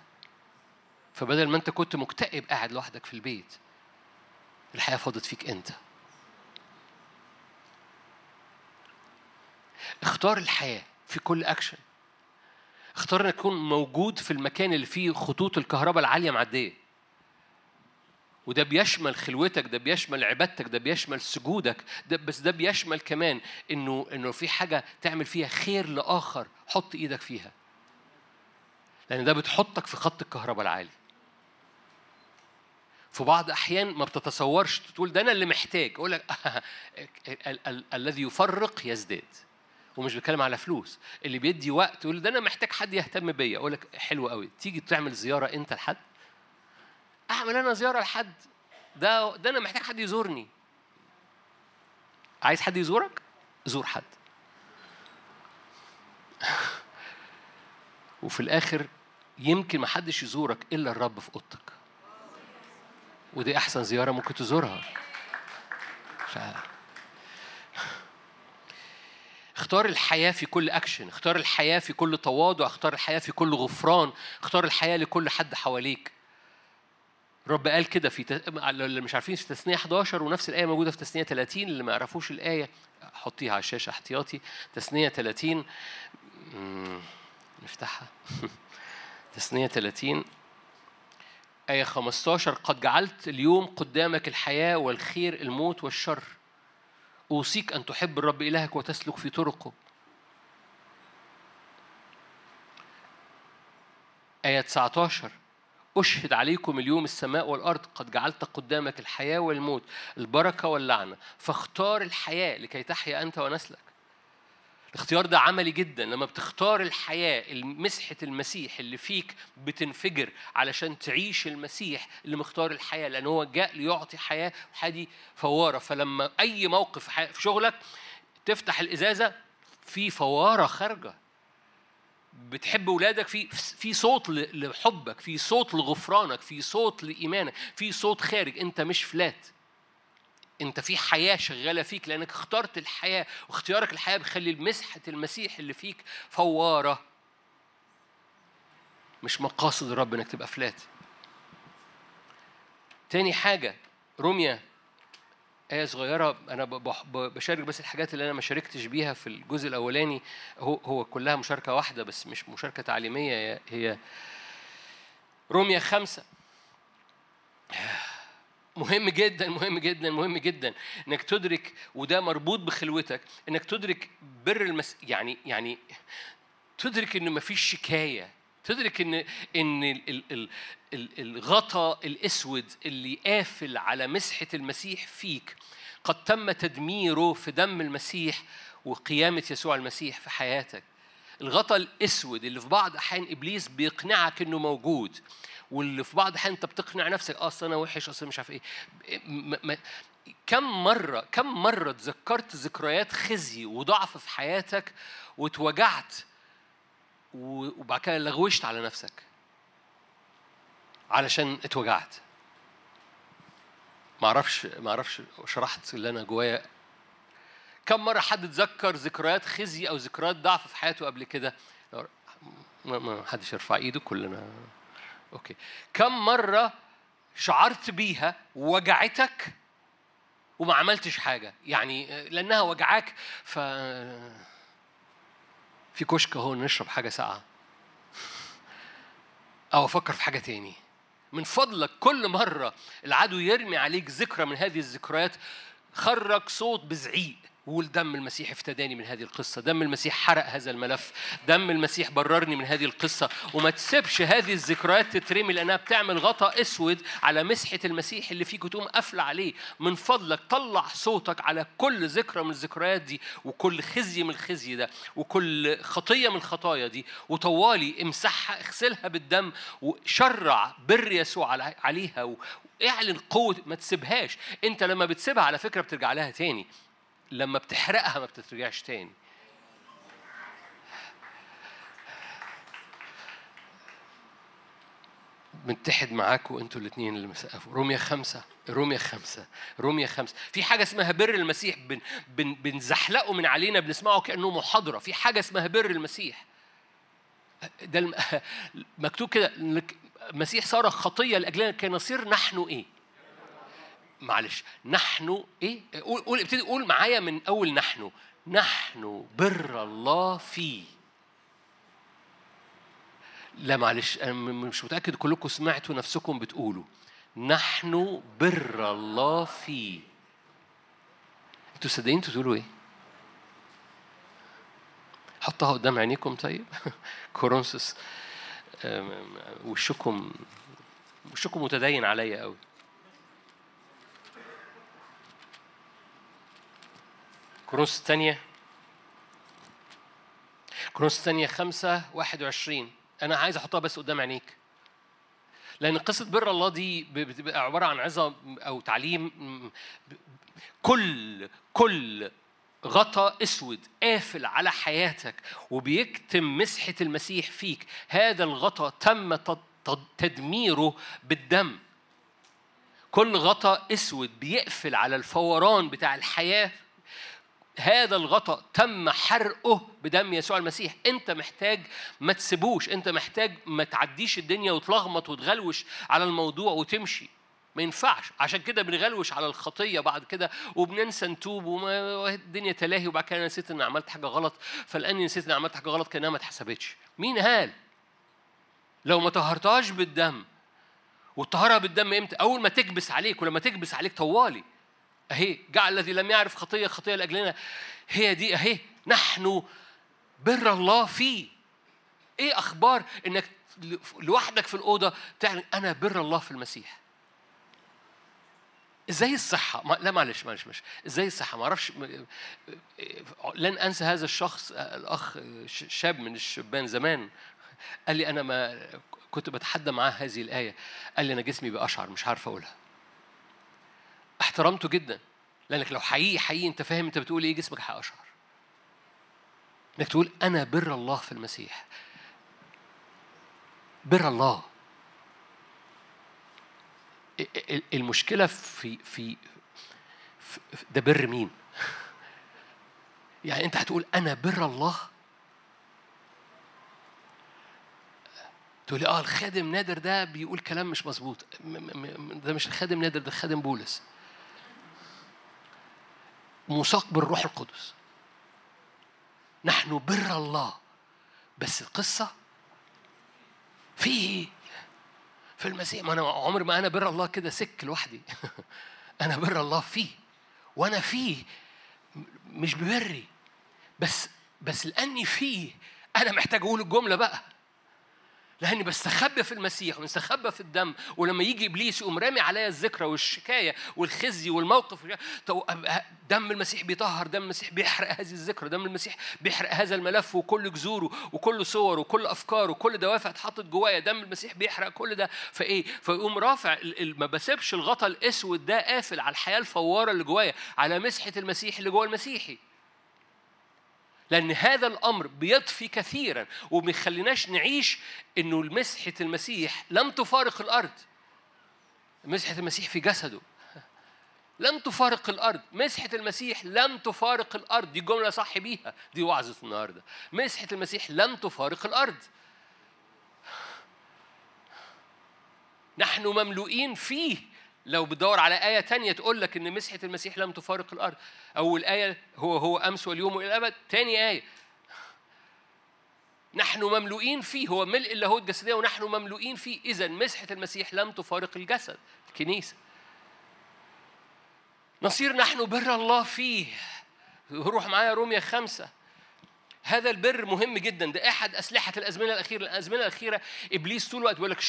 فبدل ما انت كنت مكتئب قاعد لوحدك في البيت الحياة فاضت فيك انت. اختار الحياة في كل اكشن اختار انك تكون موجود في المكان اللي فيه خطوط الكهرباء العالية معدية. وده بيشمل خلوتك ده بيشمل عبادتك ده بيشمل سجودك ده بس ده بيشمل كمان انه انه في حاجة تعمل فيها خير لآخر حط إيدك فيها. لأن ده بتحطك في خط الكهرباء العالي. في بعض أحيان ما بتتصورش تقول ده أنا اللي محتاج. أقول لك الذي يفرق يزداد. ومش بتكلم على فلوس. اللي بيدي وقت يقول ده أنا محتاج حد يهتم بيا. أقول لك حلو قوي تيجي تعمل زيارة أنت لحد؟ أعمل أنا زيارة لحد. ده ده أنا محتاج حد يزورني. عايز حد يزورك؟ زور حد. وفي الآخر يمكن ما حدش يزورك إلا الرب في أوضتك. ودي أحسن زيارة ممكن تزورها. ف... اختار الحياة في كل أكشن اختار الحياة في كل تواضع اختار الحياة في كل غفران اختار الحياة لكل حد حواليك. الرب قال كده في. اللي مش عارفين في تثنية 11 ونفس الآية موجودة في تثنية 30 اللي ما يعرفوش الآية حطيها على الشاشة احتياطي. تثنية 30 نفتحها. تثنية 30 آية 15 قد جعلت اليوم قدامك الحياة والخير الموت والشر. أوصيك أن تحب الرب إلهك وتسلك في طرقه. آية 19 أشهد عليكم اليوم السماء والأرض قد جعلت قدامك الحياة والموت البركة واللعنة. فاختار الحياة لكي تحيا أنت ونسلك. الاختيار ده عملي جدا لما بتختار الحياة مسحة المسيح اللي فيك بتنفجر علشان تعيش المسيح اللي مختار الحياة لأن هو جاء ليعطي حياة حادي فوارة. فلما أي موقف في شغلك تفتح الإزازة في فوارة خارجة. بتحب ولادك في في صوت لحبك في صوت لغفرانك في صوت لإيمانك في صوت خارج. أنت مش فلات انت في حياة شغالة فيك لأنك اخترت الحياة واختيارك الحياة بيخلي مسحه المسيح اللي فيك فوارة. مش مقاصد الرب إنك تبقى فلات تاني حاجة روميا آية صغيرة أنا بشارك بس الحاجات اللي أنا ما شاركتش بيها في الجزء الأولاني. هو هو كلها مشاركة واحدة بس مش مشاركة تعليمية هي روميا خمسة. مهم جدا مهم جدا مهم جدا إنك تدرك وده مربوط بخلوتك إنك تدرك بر المس يعني يعني تدرك إن مفيش شكاية تدرك إن إن ال ال ال الغطا الأسود اللي قافل على مسحة المسيح فيك. قد تم تدميره في دم المسيح وقيامة يسوع المسيح في حياتك. الغطا الأسود اللي في بعض الأحيان إبليس بيقنعك إنه موجود. واللي في بعض الأحيان أنت بتقنع نفسك آه أصل أنا وحش أصل مش عارف إيه. كم مرة كم مرة تذكرت ذكريات خزي وضعف في حياتك واتوجعت وبعد كده لغوشت على نفسك؟ علشان اتوجعت. ما أعرفش شرحت اللي أنا جوايا. كم مرة حد اتذكر ذكريات خزي أو ذكريات ضعف في حياته قبل كده؟ ما حدش يرفع إيده كلنا أوكي. كم مرة شعرت بيها وجعتك وما عملتش حاجة؟ يعني لأنها وجعاك ف في كشك أهو نشرب حاجة ساقعة. أو أفكر في حاجة تاني. من فضلك كل مرة العدو يرمي عليك ذكرى من هذه الذكريات خرج صوت بزعيق. وقول دم المسيح افتداني من هذه القصة. دم المسيح حرق هذا الملف. دم المسيح بررني من هذه القصة. وما تسيبش هذه الذكريات تترمي لأنها بتعمل غطاء أسود على مسحة المسيح اللي فيك وتقوم قافلة عليه. من فضلك طلع صوتك على كل ذكرى من الذكريات دي وكل خزي من الخزي ده وكل خطية من الخطايا دي. وطوالي امسحها اغسلها بالدم وشرع بر يسوع عليها واعلن قوة ما تسيبهاش. انت لما بتسيبها على فكرة بترجع لها تاني. لما بتحرقها ما بترجعش تاني. متحد معاكم أنتوا الاثنين اللي مسقفوا. روميا خمسة روميا خمسة روميا خمسة. في حاجة اسمها بر المسيح. بن بن بنزحلقه من علينا بنسمعه كأنه محاضرة. في حاجة اسمها بر المسيح. ده مكتوب كده المسيح صار خطية لأجلنا كي نصير نحن إيه؟ معلش نحن إيه؟ قول قول ابتدي قول معايا من أول نحن. نحن بر الله فيه. لا معلش أنا مش متأكد كلكم سمعتوا نفسكم بتقولوا. نحن بر الله فيه. أنتوا صدقين تقولوا إيه؟ حطها قدام عينيكم طيب. كورنثوس. وشكم وشكم متدين عليا قوي. كروس الثانية. كروس الثانية خمسة واحد وعشرين. أنا عايز أحطها بس قدام عينيك. لأن قصة بر الله دي بتبقى عبارة عن عظة أو تعليم. كل كل غطا أسود قافل على حياتك وبيكتم مسحة المسيح فيك. هذا الغطا تم تدميره بالدم. كل غطا أسود بيقفل على الفوران بتاع الحياة. هذا الغطاء تم حرقه بدم يسوع المسيح. أنت محتاج ما تسيبوش. أنت محتاج ما تعديش الدنيا وتلخبط وتغلوش على الموضوع وتمشي. ما ينفعش. عشان كده بنغلوش على الخطية بعد كده وبننسى نتوب وما الدنيا تلاهي وبعد كده نسيت إني عملت حاجة غلط. فلاني نسيت إني عملت حاجة غلط كأنها ما اتحسبتش. مين قال؟ لو ما طهرتهاش بالدم وطهرها بالدم إمتى؟ أول ما تكبس عليك ولما تكبس عليك طوالي. أهي جعل الذي لم يعرف خطية خطية لأجلنا. هي دي أهي نحن بر الله فيه. إيه أخبار إنك لوحدك في الأوضة؟ تعلن أنا بر الله في المسيح. إزاي الصحة؟ ما لا معلش معلش معلش. إزاي الصحة؟ ما أعرفش لن أنسى هذا الشخص الأخ شاب من الشبان زمان. قال لي أنا ما كنت بتحدى معاه هذه الآية. قال لي أنا جسمي بأشعر مش عارف أقولها. احترمته جدا. لأنك لو حقيقي حقيقي أنت فاهم أنت بتقول إيه جسمك هيقشعر إنك تقول أنا بر الله في المسيح. بر الله. المشكلة في في ده بر مين؟ يعني أنت هتقول أنا بر الله؟ تقول لي آه الخادم نادر ده بيقول كلام مش مظبوط. ده مش الخادم نادر ده الخادم بولس. مساق بالروح القدس. نحن بر الله. بس القصة فيه في المسيح ما أنا عمري ما أنا بر الله كده سك لوحدي. أنا بر الله فيه وأنا فيه مش ببري. بس بس لأني فيه أنا محتاج أقول الجملة بقى. لأني بستخبى في المسيح ومستخبى في الدم ولما يجي إبليس يقوم رامي عليا الذكرى والشكاية والخزي والموقف دم المسيح بيطهر دم المسيح بيحرق هذه الذكرى دم المسيح بيحرق هذا الملف وكل جذوره وكل صوره وكل افكاره وكل دوافع اتحطت جوايا دم المسيح بيحرق كل ده. فإيه؟ فيقوم رافع ما بسيبش الغطا الأسود ده قافل على الحياة الفوارة اللي جوايا على مسحة المسيح اللي جوه المسيحي. لأن هذا الأمر بيضفي كثيرا وما يخليناش نعيش إنه مسحة المسيح لم تفارق الأرض. مسحة المسيح في جسده. لم تفارق الأرض. مسحة المسيح لم تفارق الأرض. دي جملة صح بيها. دي وعظة النهاردة. مسحة المسيح لم تفارق الأرض. نحن مملوئين فيه. لو بتدور على آية تانية تقول لك إن مسحة المسيح لم تفارق الأرض. أول آية هو هو أمس واليوم وإلى الأبد. تاني آية. نحن مملوئين فيه. هو ملء اللاهوت الجسدية ونحن مملوئين فيه. إذا مسحة المسيح لم تفارق الجسد الكنيسة. نصير نحن بر الله فيه. روح معايا روميا خمسة. هذا البر مهم جدا. ده أحد أسلحة الأزمنة الأخيرة. الأزمنة الأخيرة إبليس طول الوقت بيقول لك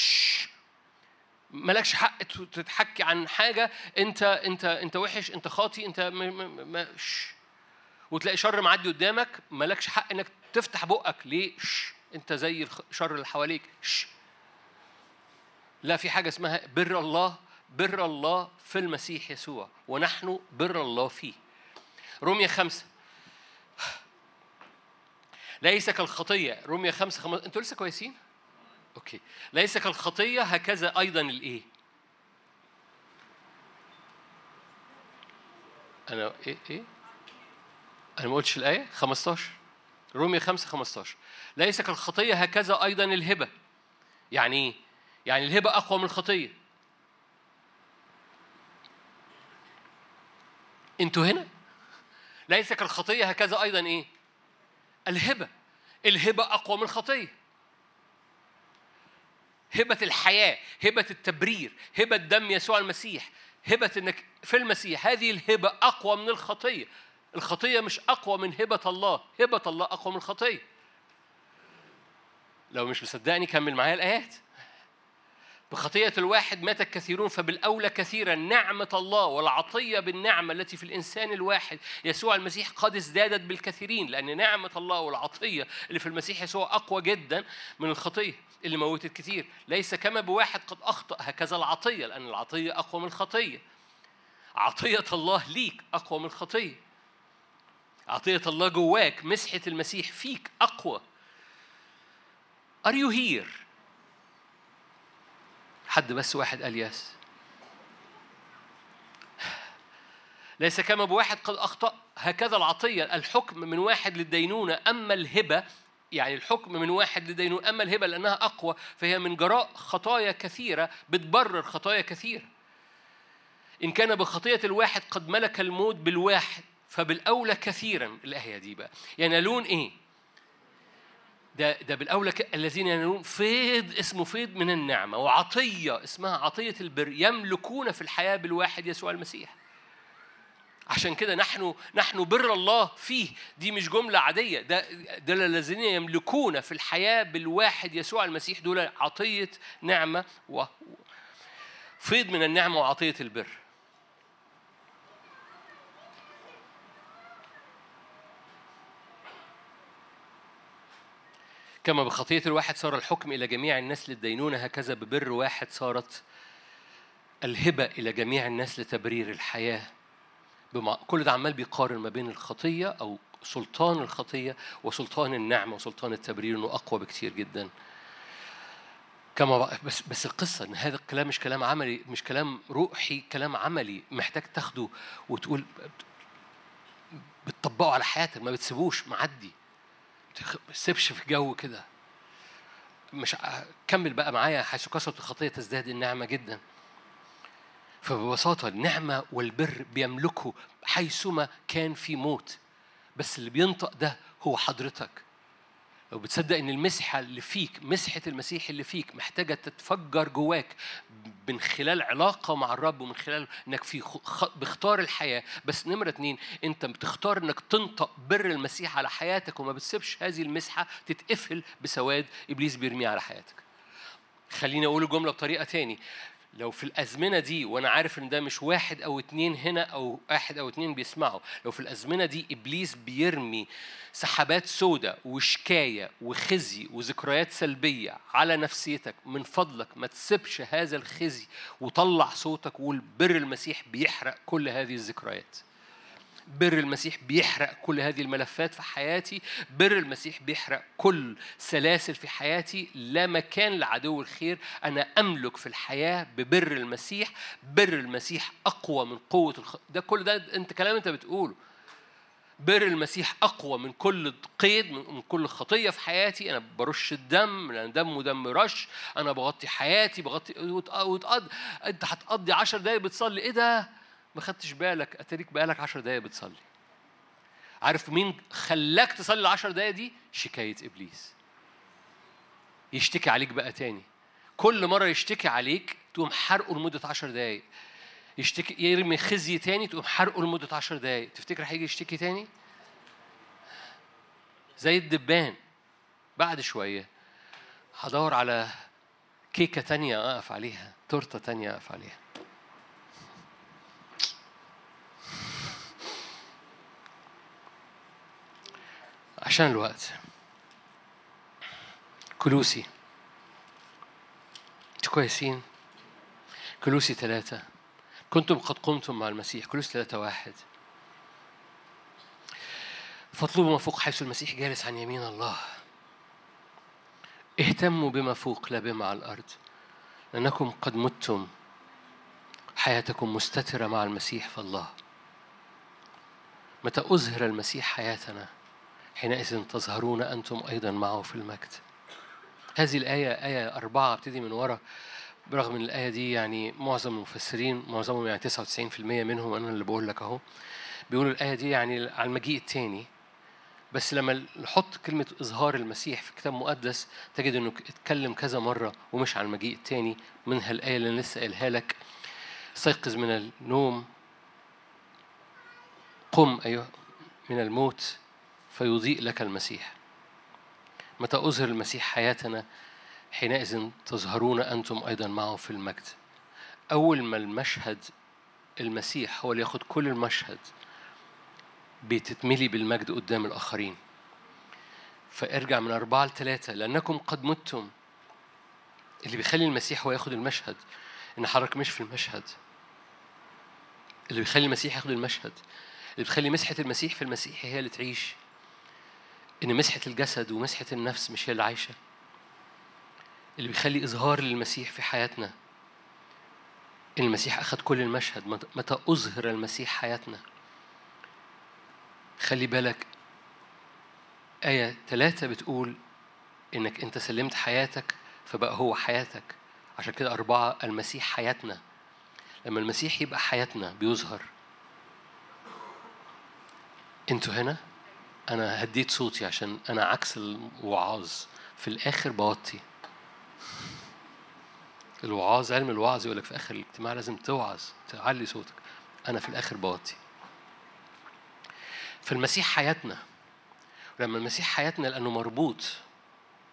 مالكش حق تتحكي عن حاجة أنت أنت أنت وحش أنت خاطي أنت ما وتلاقي شر معدي قدامك مالكش حق إنك تفتح بقك ليه؟ شش. أنت زي الشر اللي حواليك شش. لا في حاجة اسمها بر الله بر الله في المسيح يسوع ونحن بر الله فيه رومية خمسة ليس كالخطية رومية خمسة خمسة أنتوا لسه كويسين؟ أوكي. ليس كالخطية هكذا أيضا الإيه؟ أنا إيه إيه؟ أنا ما قلتش الآية؟ 15 رومية 5 15 ليس كالخطية هكذا أيضا الهبة. يعني إيه؟ يعني الهبة أقوى من الخطية. أنتوا هنا؟ ليس كالخطية هكذا أيضا إيه؟ الهبة. الهبة أقوى من الخطية. هبة الحياة هبة التبرير هبة دم يسوع المسيح هبة إنك في المسيح. هذه الهبة أقوى من الخطية. الخطية مش أقوى من هبة الله هبة الله أقوى من الخطية. لو مش مصدقني كمل معايا الآيات. بخطية الواحد مات الكثيرون فبالأولى كثيرا نعمة الله والعطية بالنعمة التي في الإنسان الواحد. يسوع المسيح قد ازدادت بالكثيرين لأن نعمة الله والعطية اللي في المسيح يسوع أقوى جدا من الخطية اللي موتت كثير. ليس كما بواحد قد أخطأ هكذا العطية لأن العطية أقوى من الخطية. عطية الله ليك أقوى من الخطية. عطية الله جواك مسحة المسيح فيك أقوى. Are you here؟ حد بس واحد قال يس ليس كما بواحد قد أخطأ. هكذا العطية الحكم من واحد للدينونة أما الهبة يعني الحكم من واحد لدينونة أما الهبة لأنها أقوى فهي من جراء خطايا كثيرة بتبرر خطايا كثيرة إن كان بخطية الواحد قد ملك الموت بالواحد فبالأولى كثيرا. الآية دي بقى. ينالون إيه؟ ده ده بالأولى الذين ينالون فيض اسمه فيض من النعمة وعطية اسمها عطية البر يملكون في الحياة بالواحد يسوع المسيح. عشان كده نحن نحن بر الله فيه. دي مش جملة عادية. ده ده الذين يملكون في الحياة بالواحد يسوع المسيح دول عطية نعمة و فيض من النعمة وعطية البر. كما بخطية الواحد صار الحكم إلى جميع الناس للدينونة هكذا ببر واحد صارت الهبة إلى جميع الناس لتبرير الحياة. بمع... كل ده عمال بيقارن ما بين الخطية أو سلطان الخطية وسلطان النعمة وسلطان التبرير إنه أقوى بكتير جدا. كما بس بس القصة إن هذا الكلام مش كلام عملي مش كلام روحي كلام عملي محتاج تاخده وتقول بتطبقه على حياتك ما بتسيبوش معدي. تسيبش في جو كده. مش كمل بقى معايا حيث كثرت الخطية تزداد النعمة جدا. فببساطة النعمة والبر بيملكوا حيثما كان في موت بس اللي بينطق ده هو حضرتك. لو بتصدق إن المسحة اللي فيك مسحة المسيح اللي فيك محتاجة تتفجر جواك من خلال علاقة مع الرب ومن خلال إنك في بختار الحياة. بس نمرة اتنين أنت بتختار إنك تنطق بر المسيح على حياتك وما بتسيبش هذه المسحة تتقفل بسواد إبليس بيرميه على حياتك. خليني أقول الجملة بطريقة تاني. لو في الأزمنة دي وأنا عارف إن ده مش واحد أو اتنين هنا أو واحد أو اتنين بيسمعوا لو في الأزمنة دي إبليس بيرمي سحابات سودة وشكاية وخزي وذكريات سلبية على نفسيتك من فضلك ما تسيبش هذا الخزي وطلع صوتك وقول بر المسيح بيحرق كل هذه الذكريات. بر المسيح بيحرق كل هذه الملفات في حياتي. بر المسيح بيحرق كل سلاسل في حياتي. لا مكان لعدو الخير. أنا أملك في الحياة ببر المسيح. بر المسيح أقوى من قوة الخ... ده كل ده أنت كلام أنت بتقوله. بر المسيح أقوى من كل قيد من كل خطية في حياتي. أنا برش الدم لأن دم ودم رش. أنا بغطي حياتي بغطي وتقضي أنت هتقضي عشر دقايق بتصلي. إيه ده؟ ما خدتش بالك؟ أتاريك بقالك 10 دقايق بتصلي. عارف مين خلاك تصلي العشر دقايق دي؟ شكاية إبليس. يشتكي عليك بقى تاني. كل مرة يشتكي عليك تقوم حرقه لمدة عشر دقايق. يشتكي يرمي خزي تاني تقوم حرقه لمدة عشر دقايق. تفتكر هيجي يشتكي تاني؟ زي الدبان. بعد شوية هدور على كيكة تانية أقف عليها. تورتة تانية أقف عليها. عشان الوقت. كلوسي. أنتوا كويسين؟ كلوسي ثلاثة كنتم قد قمتم مع المسيح. كلوسي ثلاثة واحد. فاطلبوا ما فوق حيث المسيح جالس عن يمين الله. اهتموا بما فوق لا بما على الأرض. لأنكم قد متم حياتكم مستترة مع المسيح في الله متى أظهر المسيح حياتنا؟ حينئذ تظهرون أنتم أيضا معه في المجد. هذه الآية آية أربعة أبتدي من ورا. برغم إن الآية دي يعني معظم المفسرين معظمهم يعني 99% منهم أنا اللي بقول لك أهو. بيقولوا الآية دي يعني على المجيء الثاني بس لما نحط كلمة إظهار المسيح في كتاب مقدس تجد إنه اتكلم كذا مرة ومش على المجيء الثاني منها الآية اللي أنا لسه قايلها لك. استيقظ من النوم. قم أيها من الموت. فيضيء لك المسيح. متى أظهر المسيح حياتنا؟ حينئذ تظهرون أنتم أيضا معه في المجد. أول ما المشهد المسيح هو اللي ياخد كل المشهد بتتملي بالمجد قدام الآخرين. فارجع من أربعة لثلاثة لأنكم قد متم. اللي بيخلي المسيح هو ياخد المشهد إن حضرتك مش في المشهد. اللي بيخلي المسيح ياخد المشهد اللي بيخلي مسحة المسيح في المسيح هي اللي تعيش. إن مسحة الجسد ومسحة النفس مش هي اللي عايشة. اللي بيخلي إظهار للمسيح في حياتنا. إن المسيح أخذ كل المشهد. متى أظهر المسيح حياتنا؟ خلي بالك آية ثلاثة بتقول إنك أنت سلمت حياتك فبقى هو حياتك. عشان كده أربعة المسيح حياتنا. لما المسيح يبقى حياتنا بيظهر. أنتوا هنا؟ أنا هديت صوتي عشان أنا عكس الوعاظ. في الآخر بوطي. الوعاظ علم الوعظ يقول لك في آخر الاجتماع لازم توعظ تعلي صوتك. أنا في الآخر بوطي. فالمسيح حياتنا لما المسيح حياتنا لأنه مربوط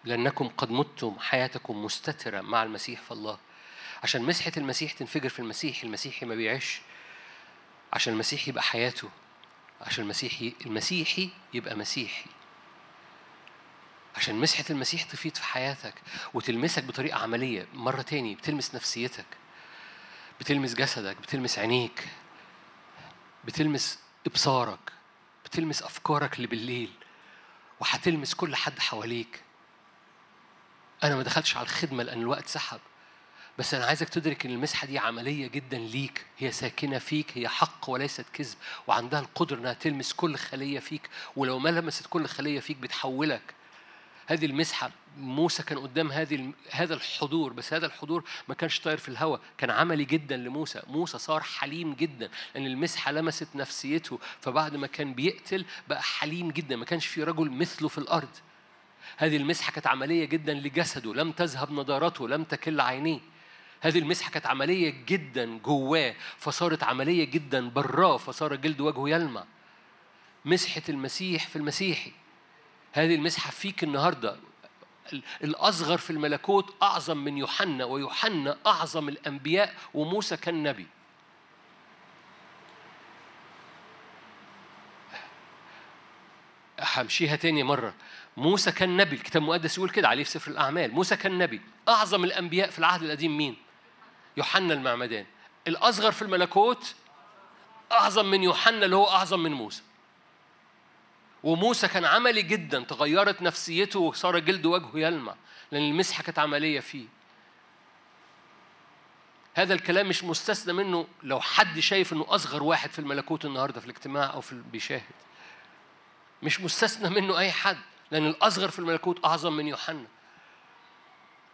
لأنكم قد متم حياتكم مستترة مع المسيح في الله. عشان مسحة المسيح تنفجر في المسيح المسيحي ما بيعيش. عشان المسيح يبقى حياته. عشان المسيحي المسيحي يبقى مسيحي. عشان مسحة المسيح تفيد في حياتك وتلمسك بطريقة عملية مرة تاني بتلمس نفسيتك بتلمس جسدك بتلمس عينيك بتلمس إبصارك بتلمس أفكارك اللي بالليل وهتلمس كل حد حواليك. أنا ما دخلتش على الخدمة لأن الوقت سحب. بس أنا عايزك تدرك إن المسحة دي عملية جدا ليك. هي ساكنة فيك هي حق وليست كذب وعندها القدرة إنها تلمس كل خلية فيك ولو ما لمست كل خلية فيك بتحولك. هذه المسحة موسى كان قدام هذه هذا الحضور بس هذا الحضور ما كانش طاير في الهواء كان عملي جدا لموسى. موسى صار حليم جدا لأن المسحة لمست نفسيته فبعد ما كان بيقتل بقى حليم جدا ما كانش في رجل مثله في الأرض. هذه المسحة كانت عملية جدا لجسده لم تذهب نضارته لم تكل عينيه. هذه المسحة كانت عملية جدا جواه فصارت عملية جدا براه فصار جلد وجهه يلمع. مسحة المسيح في المسيحي. هذه المسحة فيك النهاردة. الأصغر في الملكوت أعظم من يوحنا ويوحنا أعظم الأنبياء وموسى كان نبي همشيها تاني مرة. موسى كان نبي الكتاب المقدس يقول كده عليه في سفر الأعمال. موسى كان نبي أعظم الأنبياء في العهد القديم مين؟ يوحنا المعمدان. الأصغر في الملكوت أعظم من يوحنا اللي هو أعظم من موسى. وموسى كان عملي جدا تغيرت نفسيته وصار جلد وجهه يلمع لأن المسحة كانت عملية فيه. هذا الكلام مش مستثنى منه لو حد شايف إنه أصغر واحد في الملكوت النهارده في الاجتماع أو في بيشاهد. مش مستثنى منه أي حد لأن الأصغر في الملكوت أعظم من يوحنا.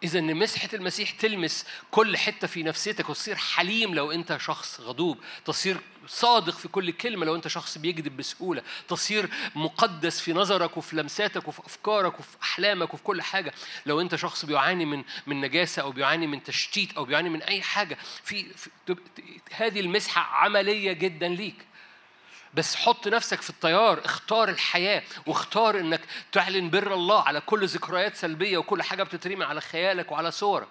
إذا إن مسحة المسيح تلمس كل حتة في نفسيتك وتصير حليم لو أنت شخص غضوب، تصير صادق في كل كلمة لو أنت شخص بيكذب بسهولة، تصير مقدس في نظرك وفي لمساتك وفي أفكارك وفي أحلامك وفي كل حاجة، لو أنت شخص بيعاني من من نجاسة أو بيعاني من تشتيت أو بيعاني من أي حاجة، في, في هذه المسحة عملية جدا ليك. بس حط نفسك في التيار اختار الحياة واختار إنك تعلن بر الله على كل ذكريات سلبية وكل حاجة بتترمي على خيالك وعلى صورك.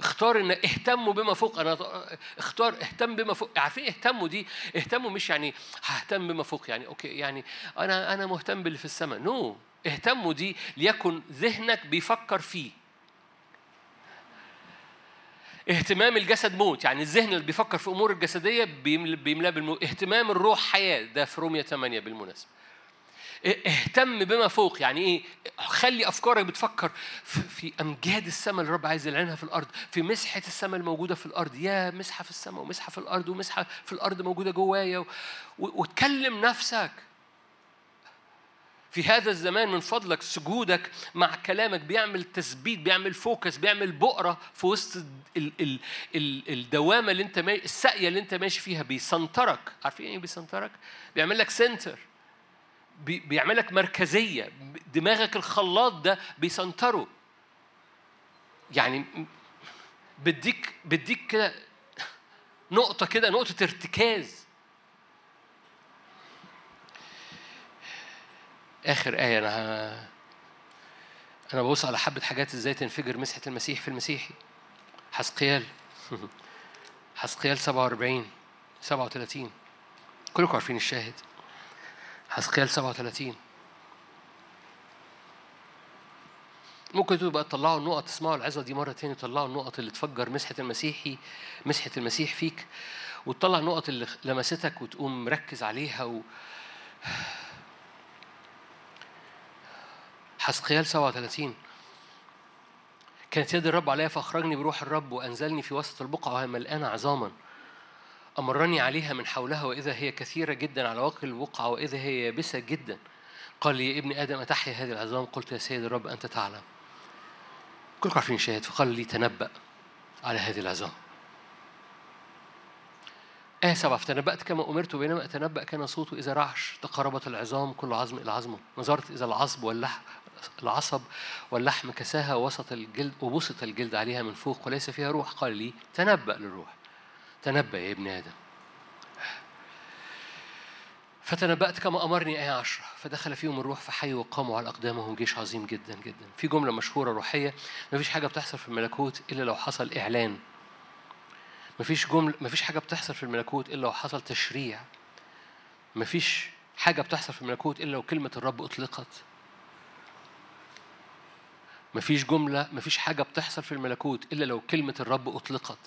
اختار إن اهتموا بما فوق أنا اختار اهتم بما فوق. عارفين اهتموا دي اهتموا مش يعني ههتم بما فوق يعني okay يعني أنا أنا مهتم باللي في السماء. no no. اهتموا دي ليكن ذهنك بيفكر فيه. اهتمام الجسد موت. يعني الذهن اللي بيفكر في أمور الجسديه بيملاه بالموت اهتمام الروح حياة. ده في رومية 8 بالمناسبة. اهتم بما فوق. يعني إيه؟ خلي أفكارك بتفكر في أمجاد السماء اللي الرب عايز يلعنها في الأرض. في مسحة السماء الموجودة في الأرض. يا مسحة في السماء ومسحة في الأرض ومسحة في الأرض موجودة جوايا وتكلم نفسك. في هذا الزمان من فضلك سجودك مع كلامك بيعمل تثبيت بيعمل فوكس بيعمل بؤرة في وسط ال ال ال الدوامة اللي انت ماشي الساقية اللي انت ماشي فيها. بيسنطرك عارفين إيه بيسنطرك؟ بيعمل لك سنتر. بي بيعمل لك مركزية. دماغك الخلاط ده بيسنطره يعني بديك بديك كده نقطة كده نقطة ارتكاز. آخر آية أنا أنا ببص على حبة حاجات إزاي تنفجر مسحة المسيح في المسيحي. حسقيال حسقيال 47 37 كلكم عارفين الشاهد. حسقيال 37 ممكن تبقى تطلعوا النقط تسمعوا العظة دي مرة تاني تطلعوا النقط اللي تفجر مسحة المسيحي مسحة المسيح فيك وتطلع النقط اللي لمستك وتقوم مركز عليها و... حسقيال 37 كانت يد الرب عليها فأخرجني بروح الرب وأنزلني في وسط البقعة وهي ملقانة عظاما. أمرني عليها من حولها وإذا هي كثيرة جدا على وجه البقعة وإذا هي يابسة جدا. قال لي يا ابن آدم أتحيا هذه العظام؟ قلت يا سيد الرب أنت تعلم. كلكم عارفين شاهد فقال لي تنبأ على هذه العظام. آية سبعة فتنبأت كما أمرت بينما أتنبأ كان صوته إذا رعش تقربت العظام كل عظم إلى عظمه. نظرت إذا العصب واللحم العصب واللحم كساها وسط الجلد وبسط الجلد عليها من فوق وليس فيها روح. قال لي تنبأ للروح. تنبأ يا ابن آدم. فتنبأت كما أمرني آية عشرة. فدخل فيهم الروح فحيوا وقاموا على أقدامهم. جيش عظيم جدا جدا. في جملة مشهورة روحية. ما فيش حاجة بتحصل في الملكوت إلا لو حصل إعلان. ما فيش جملة ما فيش حاجة بتحصل في الملكوت إلا لو حصل تشريع. ما فيش حاجة بتحصل في الملكوت إلا لو كلمة الرب أطلقت. ما فيش جملة ما فيش حاجة بتحصل في الملكوت إلا لو كلمة الرب أطلقت.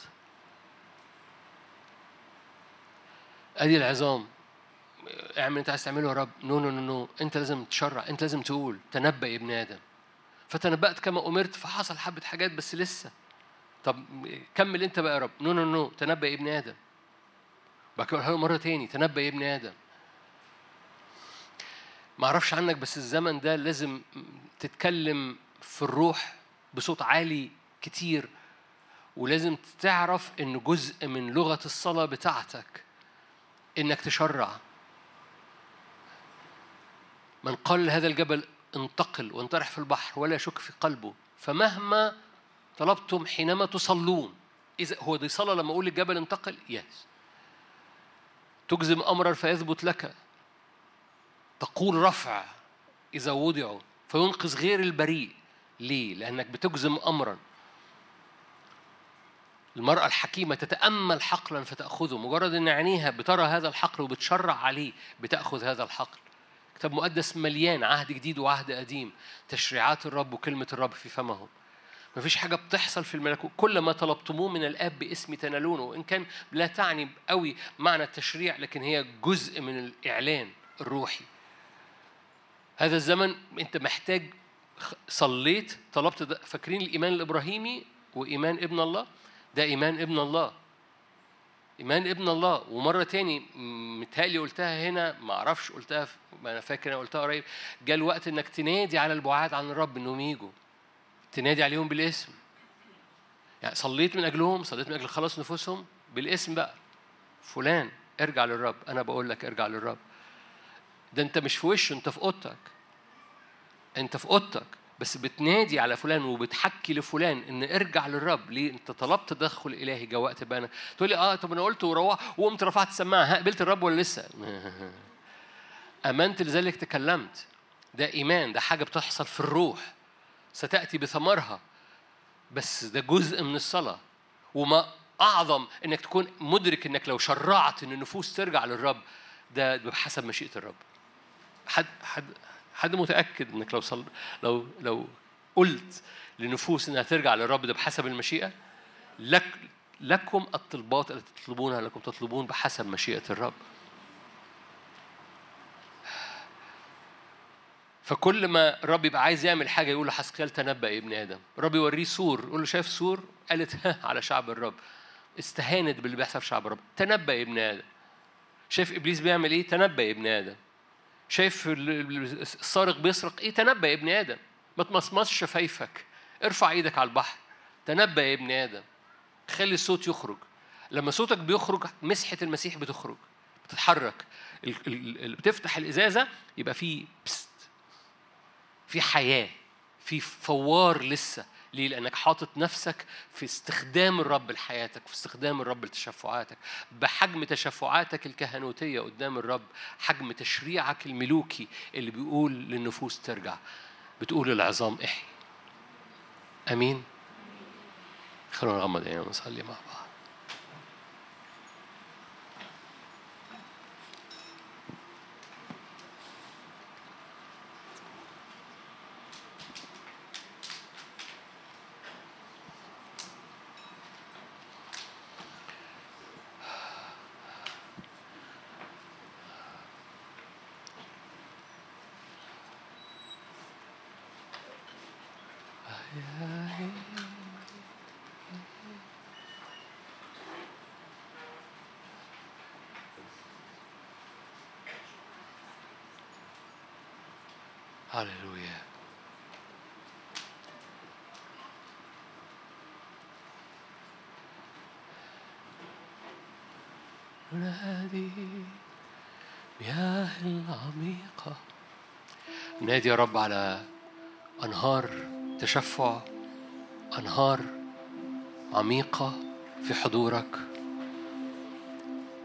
أدي العظام. اعمل أنت عايز تعمله يا رب. no no no no أنت لازم تشرع أنت لازم تقول. تنبأ يا ابن آدم. فتنبأت كما أمرت فحصل حبة حاجات بس لسه. طب كمل أنت بقى يا رب. no no no تنبأ يا ابن آدم. بعد كده مرة تاني. تنبأ يا ابن آدم. ما أعرفش عنك بس الزمن ده لازم تتكلم في الروح بصوت عالي كتير ولازم تعرف إن جزء من لغة الصلاة بتاعتك إنك تشرع. من قال لهذا الجبل انتقل وانطرح في البحر ولا يشك في قلبه فمهما طلبتم حينما تصلون إذا هو دي صلاة لما أقول للجبل انتقل؟ يس تجزم أمرا فيثبت لك. تقول رفع إذا وضعوا فينقذ غير البريء. ليه؟ لأنك بتجزم أمرا. المرأة الحكيمة تتأمل حقلا فتأخذه. مجرد أن عينيها بترى هذا الحقل وبتشرع عليه بتأخذ هذا الحقل. كتاب مقدس مليان عهد جديد وعهد قديم. تشريعات الرب وكلمة الرب في فمهم. ما فيش حاجة بتحصل في الملكوت كل ما طلبتموه من الآب باسمي تنالونه. وإن كان لا تعني قوي معنى التشريع لكن هي جزء من الإعلان الروحي. هذا الزمن أنت محتاج صليت طلبت فاكرين الإيمان الإبراهيمي وإيمان ابن الله؟ ده إيمان ابن الله. إيمان ابن الله. ومرة تاني متهيألي قلتها هنا ما أعرفش قلتها ما أنا فاكر أنا قلتها قريب. جاء الوقت إنك تنادي على البعاد عن الرب إنهم يجوا تنادي عليهم بالاسم. يعني صليت من أجلهم صليت من أجل خلاص نفوسهم بالاسم بقى. فلان ارجع للرب. أنا بقول لك ارجع للرب. ده أنت مش في وشه أنت في أوضتك. أنت في أوضتك بس بتنادي على فلان وبتحكي لفلان إن ارجع للرب. ليه؟ انت طلبت تدخل إلهي جا وقت بقى تقول لي آه طب أنا قلت وروح وقمت رفعت السماعة قبلت الرب ولا لسه؟ أمنت لذلك تكلمت. ده إيمان ده حاجة بتحصل في الروح. ستأتي بثمرها بس ده جزء من الصلاة. وما أعظم إنك تكون مدرك إنك لو شرعت إن النفوس ترجع للرب ده بحسب مشيئة الرب. حد حد حد متأكد إنك لو صل... لو لو قلت لنفوس إنها ترجع للرب ده بحسب المشيئة لك لكم الطلبات التي تطلبونها لكم تطلبون بحسب مشيئة الرب. فكل ما الرب يبقى عايز يعمل حاجة يقول لحسقيال تنبأ يا ابن آدم. الرب يوريه سور يقول له شايف سور؟ قالت ها على شعب الرب. استهانت باللي بيحصل في شعب الرب. تنبأ يا ابن آدم. شايف إبليس بيعمل إيه؟ تنبأ يا ابن آدم. شايف السارق بيسرق إيه؟ تنبأ يا ابن آدم. ما تمصمصش شفايفك. ارفع إيدك على البحر. تنبأ يا ابن آدم. خلي الصوت يخرج. لما صوتك بيخرج مسحة المسيح بتخرج. بتتحرك. بتفتح الإزازة يبقى في بست في حياة. في فوار لسه. ليه؟ لأنك حاطط نفسك في استخدام الرب لحياتك، في استخدام الرب لتشفعاتك، بحجم تشفعاتك الكهنوتية قدام الرب، حجم تشريعك الملوكي اللي بيقول للنفوس ترجع. بتقول للعظام إحي. أمين؟ خلونا نغمض عينينا ونصلي مع بعض. العميقة نادي يا رب على أنهار تشفع أنهار عميقة في حضورك.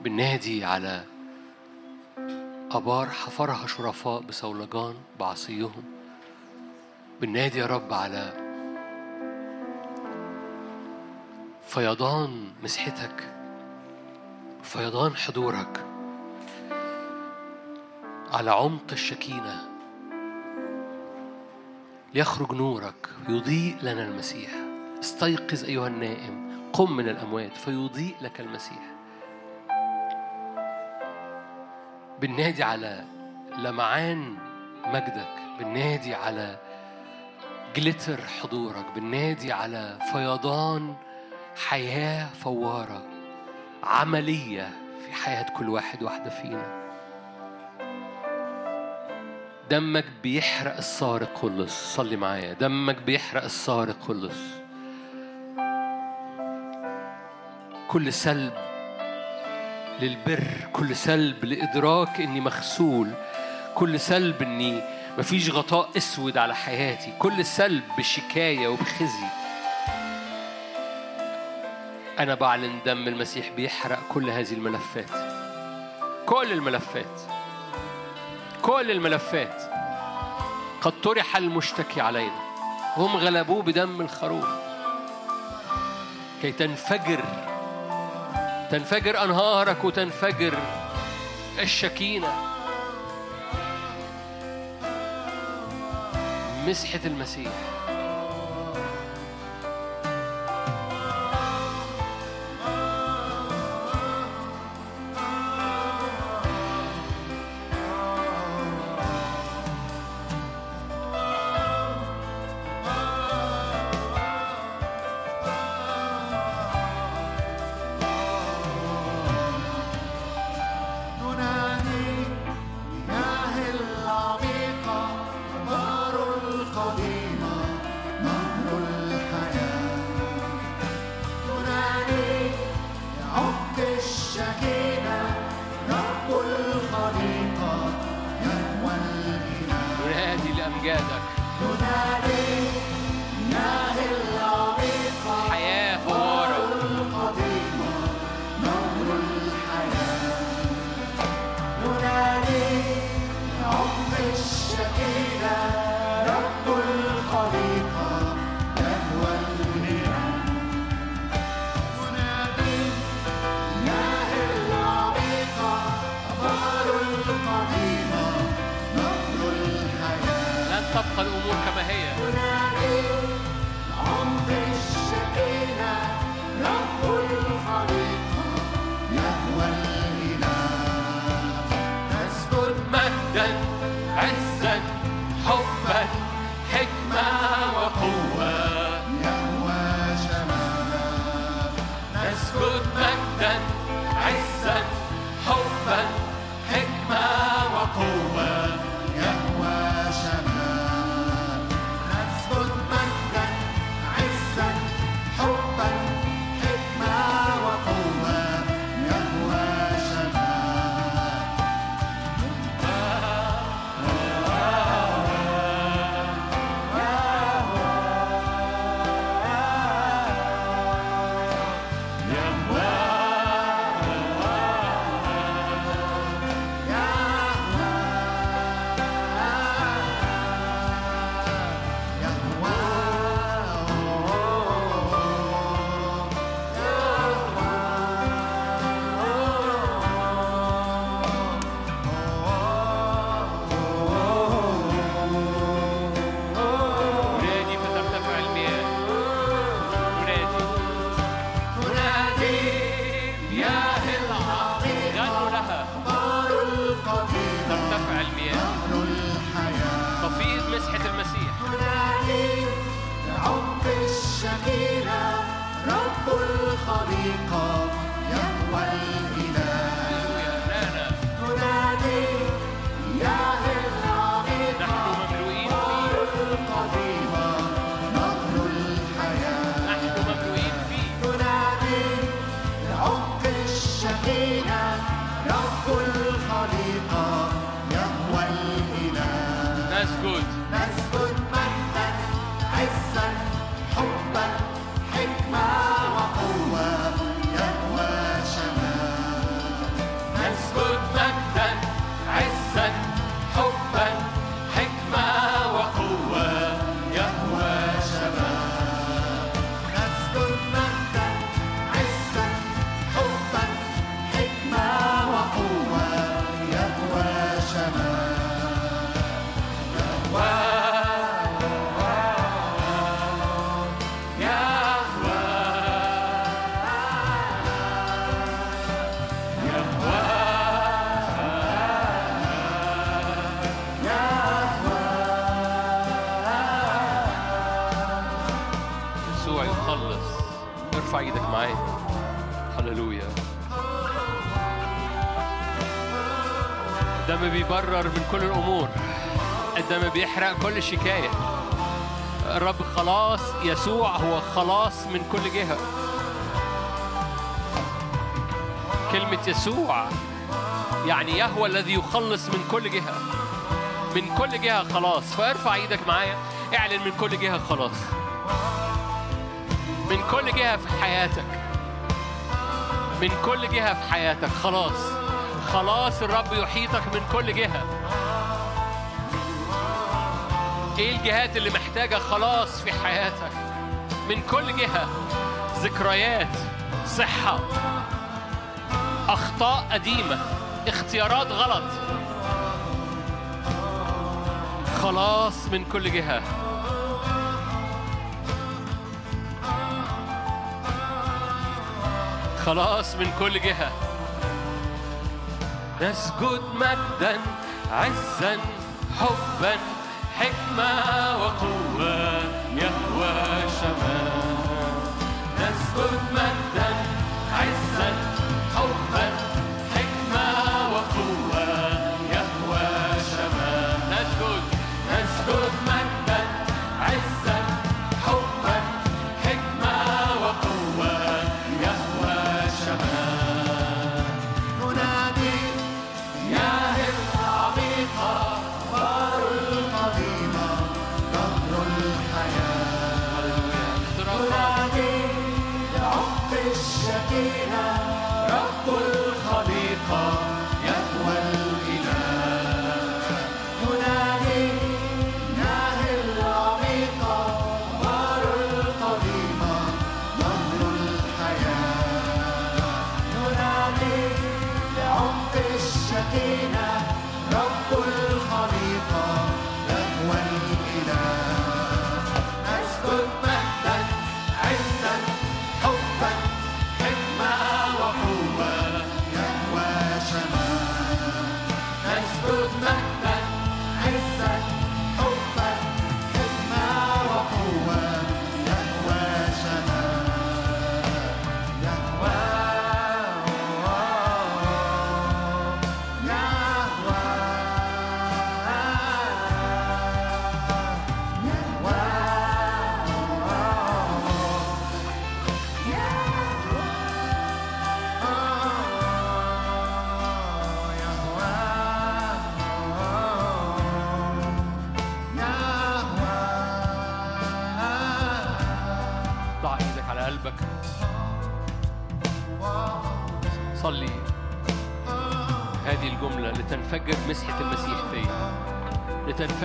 بالنادي على أبار حفرها شرفاء بصولجان بعصيهم. بالنادي يا رب على فيضان مسحتك فيضان حضورك. على عمق الشكينة. ليخرج نورك يضيء لنا المسيح. استيقظ أيها النائم قم من الأموات فيضيء لك المسيح. بالنادي على لمعان مجدك بالنادي على جلتر حضورك بالنادي على فيضان حياة فوارة عملية في حياة كل واحد واحدة فينا. دمك بيحرق السارق خلص. صلي معايا. دمك بيحرق السارق خلص. كل سلب للبر كل سلب لإدراك إني مغسول كل سلب إني مفيش غطاء أسود على حياتي كل سلب بشكاية وبخزي. أنا بعلن دم المسيح بيحرق كل هذه الملفات. كل الملفات. كل الملفات. قد طرح المشتكي علينا. هم غلبوه بدم الخروف. كي تنفجر تنفجر أنهارك وتنفجر الشكينة. مسحة المسيح. تبقى الأمور كما هي. معايا هللويا الدم بيبرر من كل الأمور. الدم بيحرق كل شكاية. الرب خلاص يسوع هو خلاص من كل جهة. كلمة يسوع يعني يهوى الذي يخلص من كل جهة. من كل جهة خلاص. فارفع إيدك معايا. اعلن من كل جهة خلاص. من كل جهة في حياتك. من كل جهة في حياتك. خلاص. خلاص الرب يحيطك من كل جهة. إيه الجهات اللي محتاجة خلاص في حياتك؟ من كل جهة. ذكريات صحة أخطاء قديمة اختيارات غلط. خلاص من كل جهة. خلاص من كل جهة. نسجد مجدا عزا حبا حكمة وقوة يهوى شمال. نسجد مجدا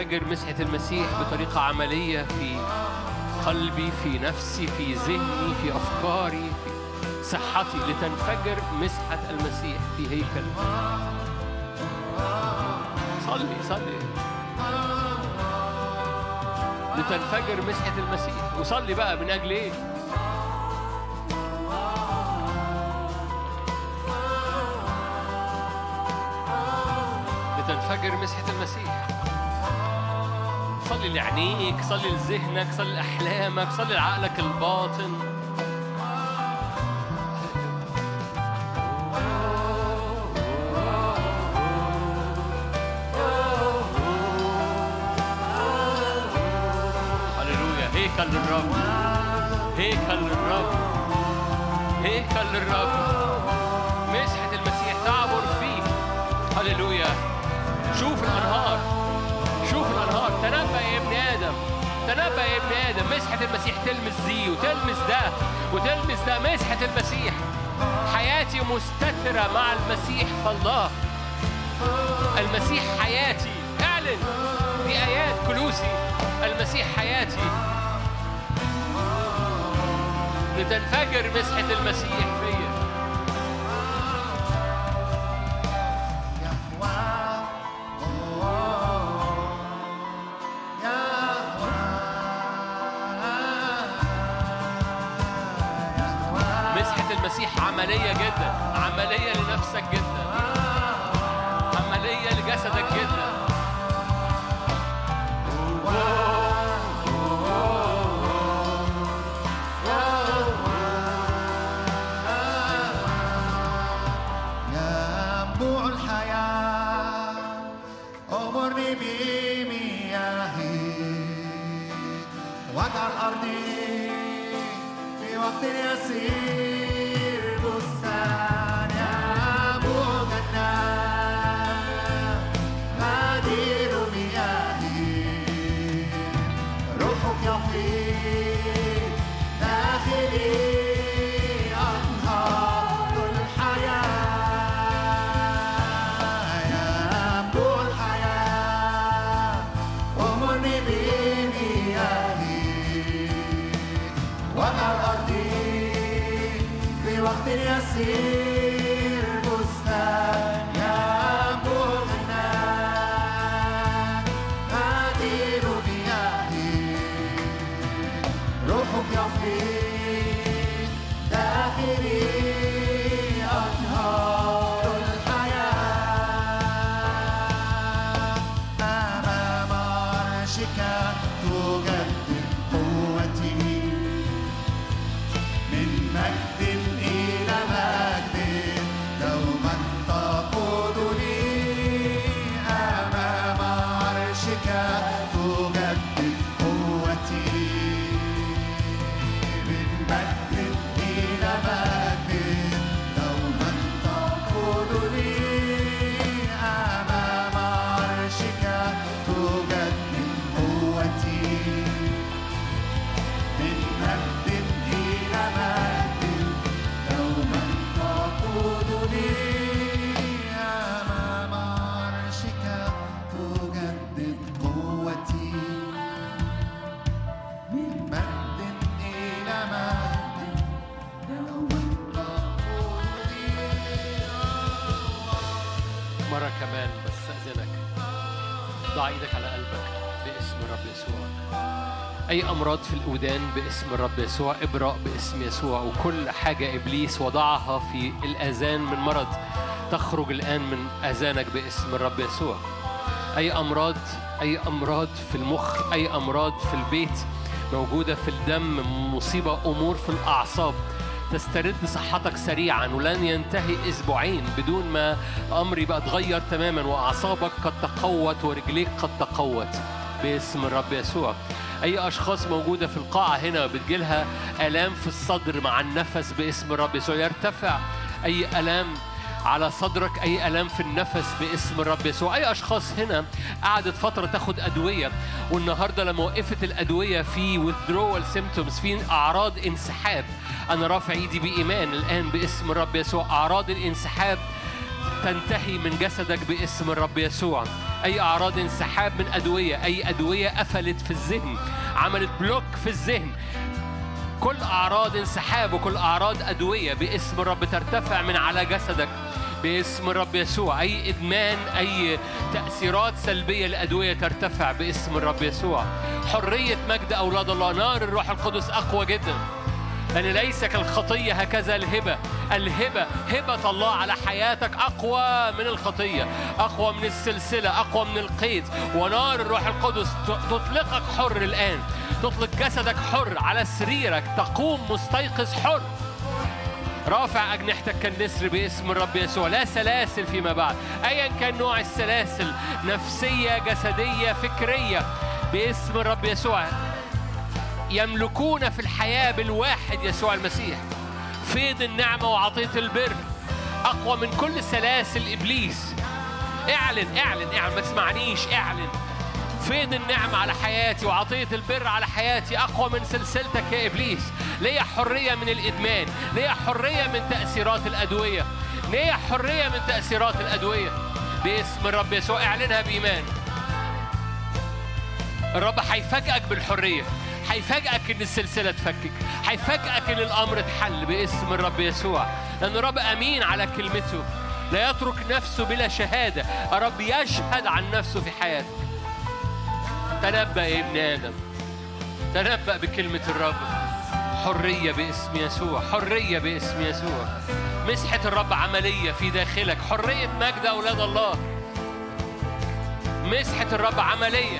لتنفجر مسحة المسيح بطريقة عملية في قلبي في نفسي في ذهني في أفكاري في صحتي لتنفجر مسحة المسيح في هيكل. صلي صلي. لتنفجر مسحة المسيح. وصلي بقى من أجل إيه؟ صلي لعينيك صلي لذهنك صلي لأحلامك صلي لعقلك الباطن. هيكل للرب هيكل للرب هيكل للرب. تلمس دي وتلمس ده وتلمس ده. مسحة المسيح. حياتي مستترة مع المسيح فالله المسيح حياتي. اعلن دي آيات كلوسي. المسيح حياتي. لتنفجر مسحة المسيح فيا الأودان باسم الرب يسوع إبراء باسم يسوع وكل حاجة إبليس وضعها في الآذان من مرض تخرج الآن من آذانك باسم الرب يسوع. أي أمراض أي أمراض في المخ أي أمراض في البيت موجودة في الدم مصيبة أمور في الأعصاب تسترد صحتك سريعا ولن ينتهي أسبوعين بدون ما أمر يبقى اتغير تماما وأعصابك قد تقوت ورجليك قد تقوت باسم الرب يسوع. أي أشخاص موجودة في القاعة هنا بتجيلها آلام في الصدر مع النفس باسم الرب يسوع. يرتفع أي آلام على صدرك أي آلام في النفس باسم الرب يسوع. أي أشخاص هنا قعدت فترة تاخد أدوية والنهاردة لما وقفت الأدوية في withdrawal symptoms في أعراض انسحاب. أنا رافع إيدي بإيمان الآن باسم الرب يسوع. أعراض الانسحاب تنتهي من جسدك باسم الرب يسوع. أي أعراض انسحاب من أدوية أي أدوية قفلت في الذهن عملت بلوك في الذهن. كل أعراض انسحاب وكل أعراض أدوية باسم الرب ترتفع من على جسدك باسم الرب يسوع. أي إدمان أي تأثيرات سلبية لأدوية ترتفع باسم الرب يسوع. حرية مجد أولاد الله نار الروح القدس أقوى جدا. لأن ليس كالخطية هكذا الهبة. الهبة هبة الله على حياتك أقوى من الخطية أقوى من السلسلة أقوى من القيد. ونار الروح القدس تطلقك حر الآن. تطلق جسدك حر على سريرك. تقوم مستيقظ حر. رافع أجنحتك كالنسر باسم الرب يسوع. لا سلاسل فيما بعد. أيا كان نوع السلاسل. نفسية جسدية فكرية باسم الرب يسوع. يملكون في الحياة بالواحد يسوع المسيح. فيض النعمة وعطية البر. أقوى من كل سلاسل إبليس اعلن اعلن اعلن. ما تسمعنيش اعلن. فيض النعمة على حياتي وعطية البر على حياتي أقوى من سلسلتك يا إبليس. ليا حرية من الإدمان. ليا حرية من تأثيرات الأدوية. ليا حرية من تأثيرات الأدوية. باسم الرب يسوع اعلنها بإيمان. الرب هيفاجئك بالحرية. هيفاجئك إن السلسلة تفكك. هيفاجئك إن الأمر اتحل باسم الرب يسوع. لأن الرب أمين على كلمته. لا يترك نفسه بلا شهادة. الرب يشهد عن نفسه في حياتك تنبأ يا ابن آدم. تنبأ بكلمة الرب. حرية باسم يسوع. حرية باسم يسوع. مسحة الرب عملية في داخلك. حرية مجد أولاد الله. مسحة الرب عملية.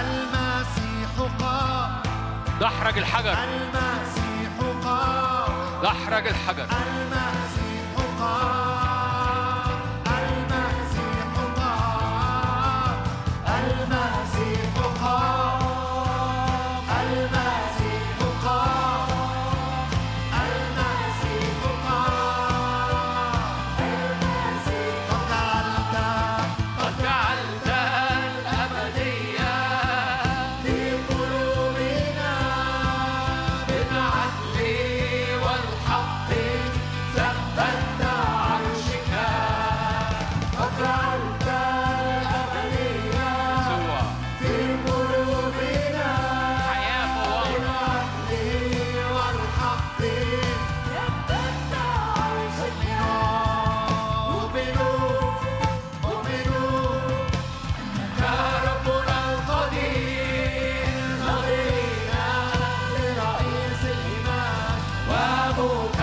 المسيح قام. دحرج الحجر. المسيح قام. دحرج الحجر. المسيح قام. Oh.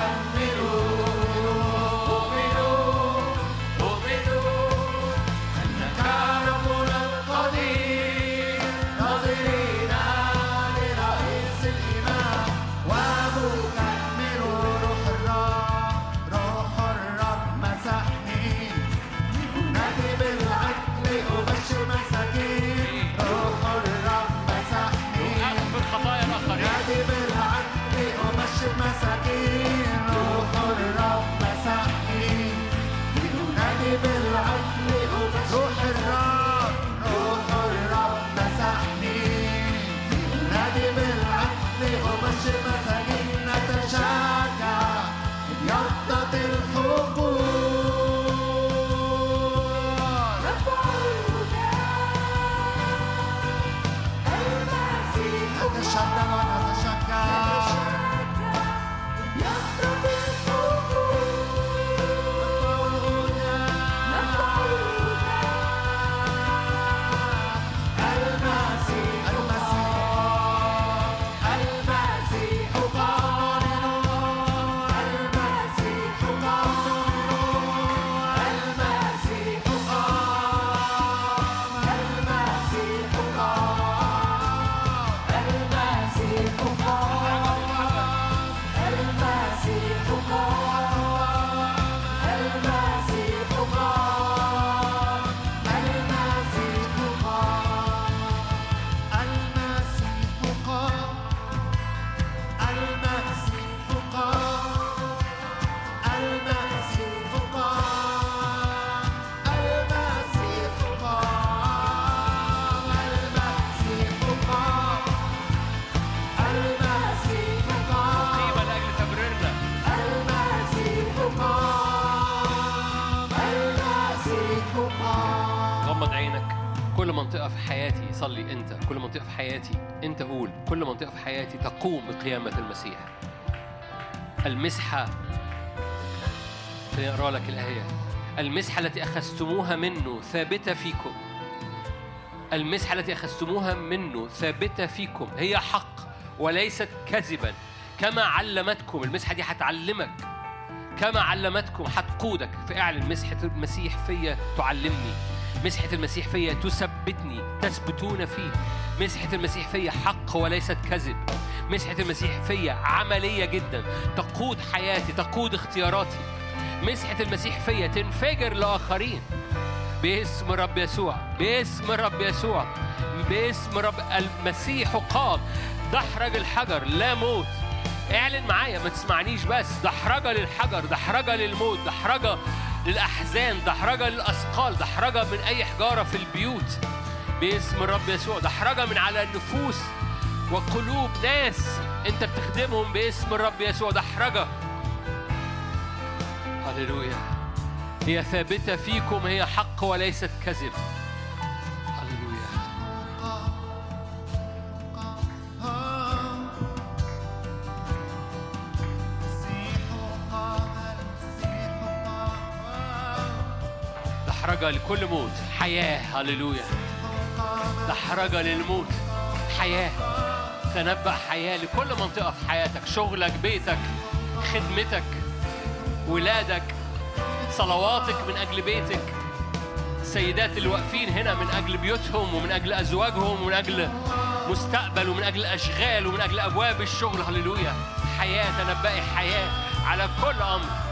حياتي صلي أنت كل منطقة في حياتي أنت قول كل منطقة في حياتي تقوم بقيامة المسيح. المسحة خليني أقرأ لك الآية. المسحة التي أخذتموها منه ثابتة فيكم. المسحة التي أخذتموها منه ثابتة فيكم. هي حق وليست كذبا. كما علمتكم المسحة دي هتعلمك. كما علمتكم هتقودك فاعلن مسحة المسيح فيا تعلمني. مسحة المسيح فيا تثبتني تثبتون فيه. مسحة المسيح فيا حق وليست كذب. مسحة المسيح فيا عملية جدا. تقود حياتي تقود اختياراتي. مسحة المسيح فيا تنفجر لآخرين. باسم رب يسوع باسم رب يسوع. باسم رب المسيح قام. دحرج الحجر لا موت. اعلن معايا ما تسمعنيش بس. دحرجة للحجر دحرجة للموت. دحرجة للأحزان. دحرجة للأثقال. دحرجة من أي حجارة في البيوت. باسم الرب يسوع. دحرجة من على النفوس وقلوب ناس أنت بتخدمهم. باسم الرب يسوع. دحرجة. هللويا. هي ثابتة فيكم. هي حق وليست كذب. دحرجة لكل موت. حياة هللويا. دحرجة للموت. حياة. تنبأ حياة لكل منطقة في حياتك. شغلك بيتك خدمتك ولادك صلواتك من أجل بيتك. السيدات اللي واقفين هنا من أجل بيوتهم ومن أجل أزواجهم ومن أجل مستقبل ومن أجل أشغال ومن أجل أبواب الشغل. هللويا. حياة تنبأي حياة على كل أمر.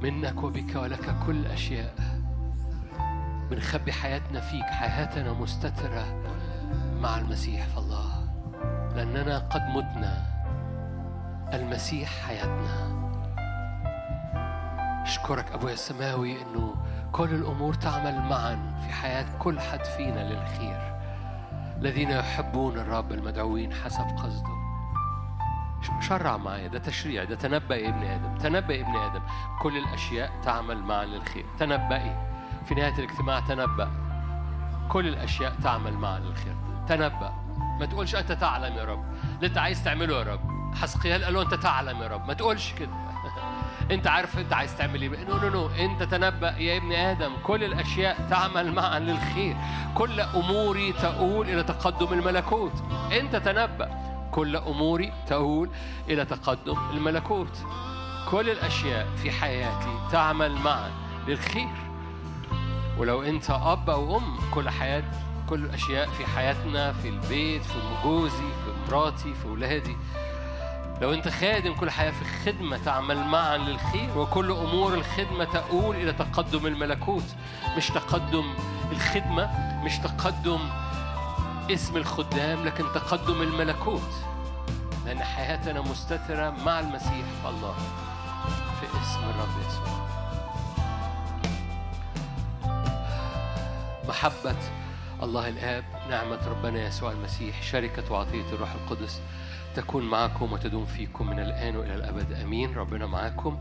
منك وبك ولك كل أشياء. بنخبي حياتنا فيك حياتنا مستترة مع المسيح في الله. لأننا قد متنا. المسيح حياتنا. أشكرك أبويا السماوي أنه كل الأمور تعمل معا في حياة كل حد فينا للخير. الذين يحبون الرب المدعوين حسب قصده. شرع معايا ده تشريع ده تنبأ ابن آدم تنبأ ابن آدم. كل الأشياء تعمل معا للخير تنبأي. في نهاية الاجتماع تنبأ. كل الأشياء تعمل معا للخير تنبأ. ما تقولش أنت تعلم يا رب. اللي أنت عايز تعمله يا رب. حسقيال قال له أنت تعلم يا رب؟ ما تقولش كده. أنت عارف أنت عايز تعمل إيه. no no no أنت تنبأ يا ابن آدم. كل الأشياء تعمل معا للخير كل أموري تؤول إلى تقدم الملكوت. أنت تنبأ. كل أموري تؤول إلى تقدم الملكوت. كل الأشياء في حياتي تعمل معا للخير. ولو أنت أب أو أم كل حياه كل الأشياء في حياتنا في البيت في جوزي في مراتي في ولادي. لو أنت خادم كل حياة في خدمة تعمل معا للخير. وكل أمور الخدمة تؤول إلى تقدم الملكوت. مش تقدم الخدمة مش تقدم اسم الخدام لكن تقدم الملكوت. لأن حياتنا مستترة مع المسيح. الله في اسم الرب يسوع. محبة الله الآب نعمة ربنا يسوع المسيح شركة وعطية الروح القدس تكون معكم وتدوم فيكم من الآن وإلى الأبد. آمين. ربنا معاكم.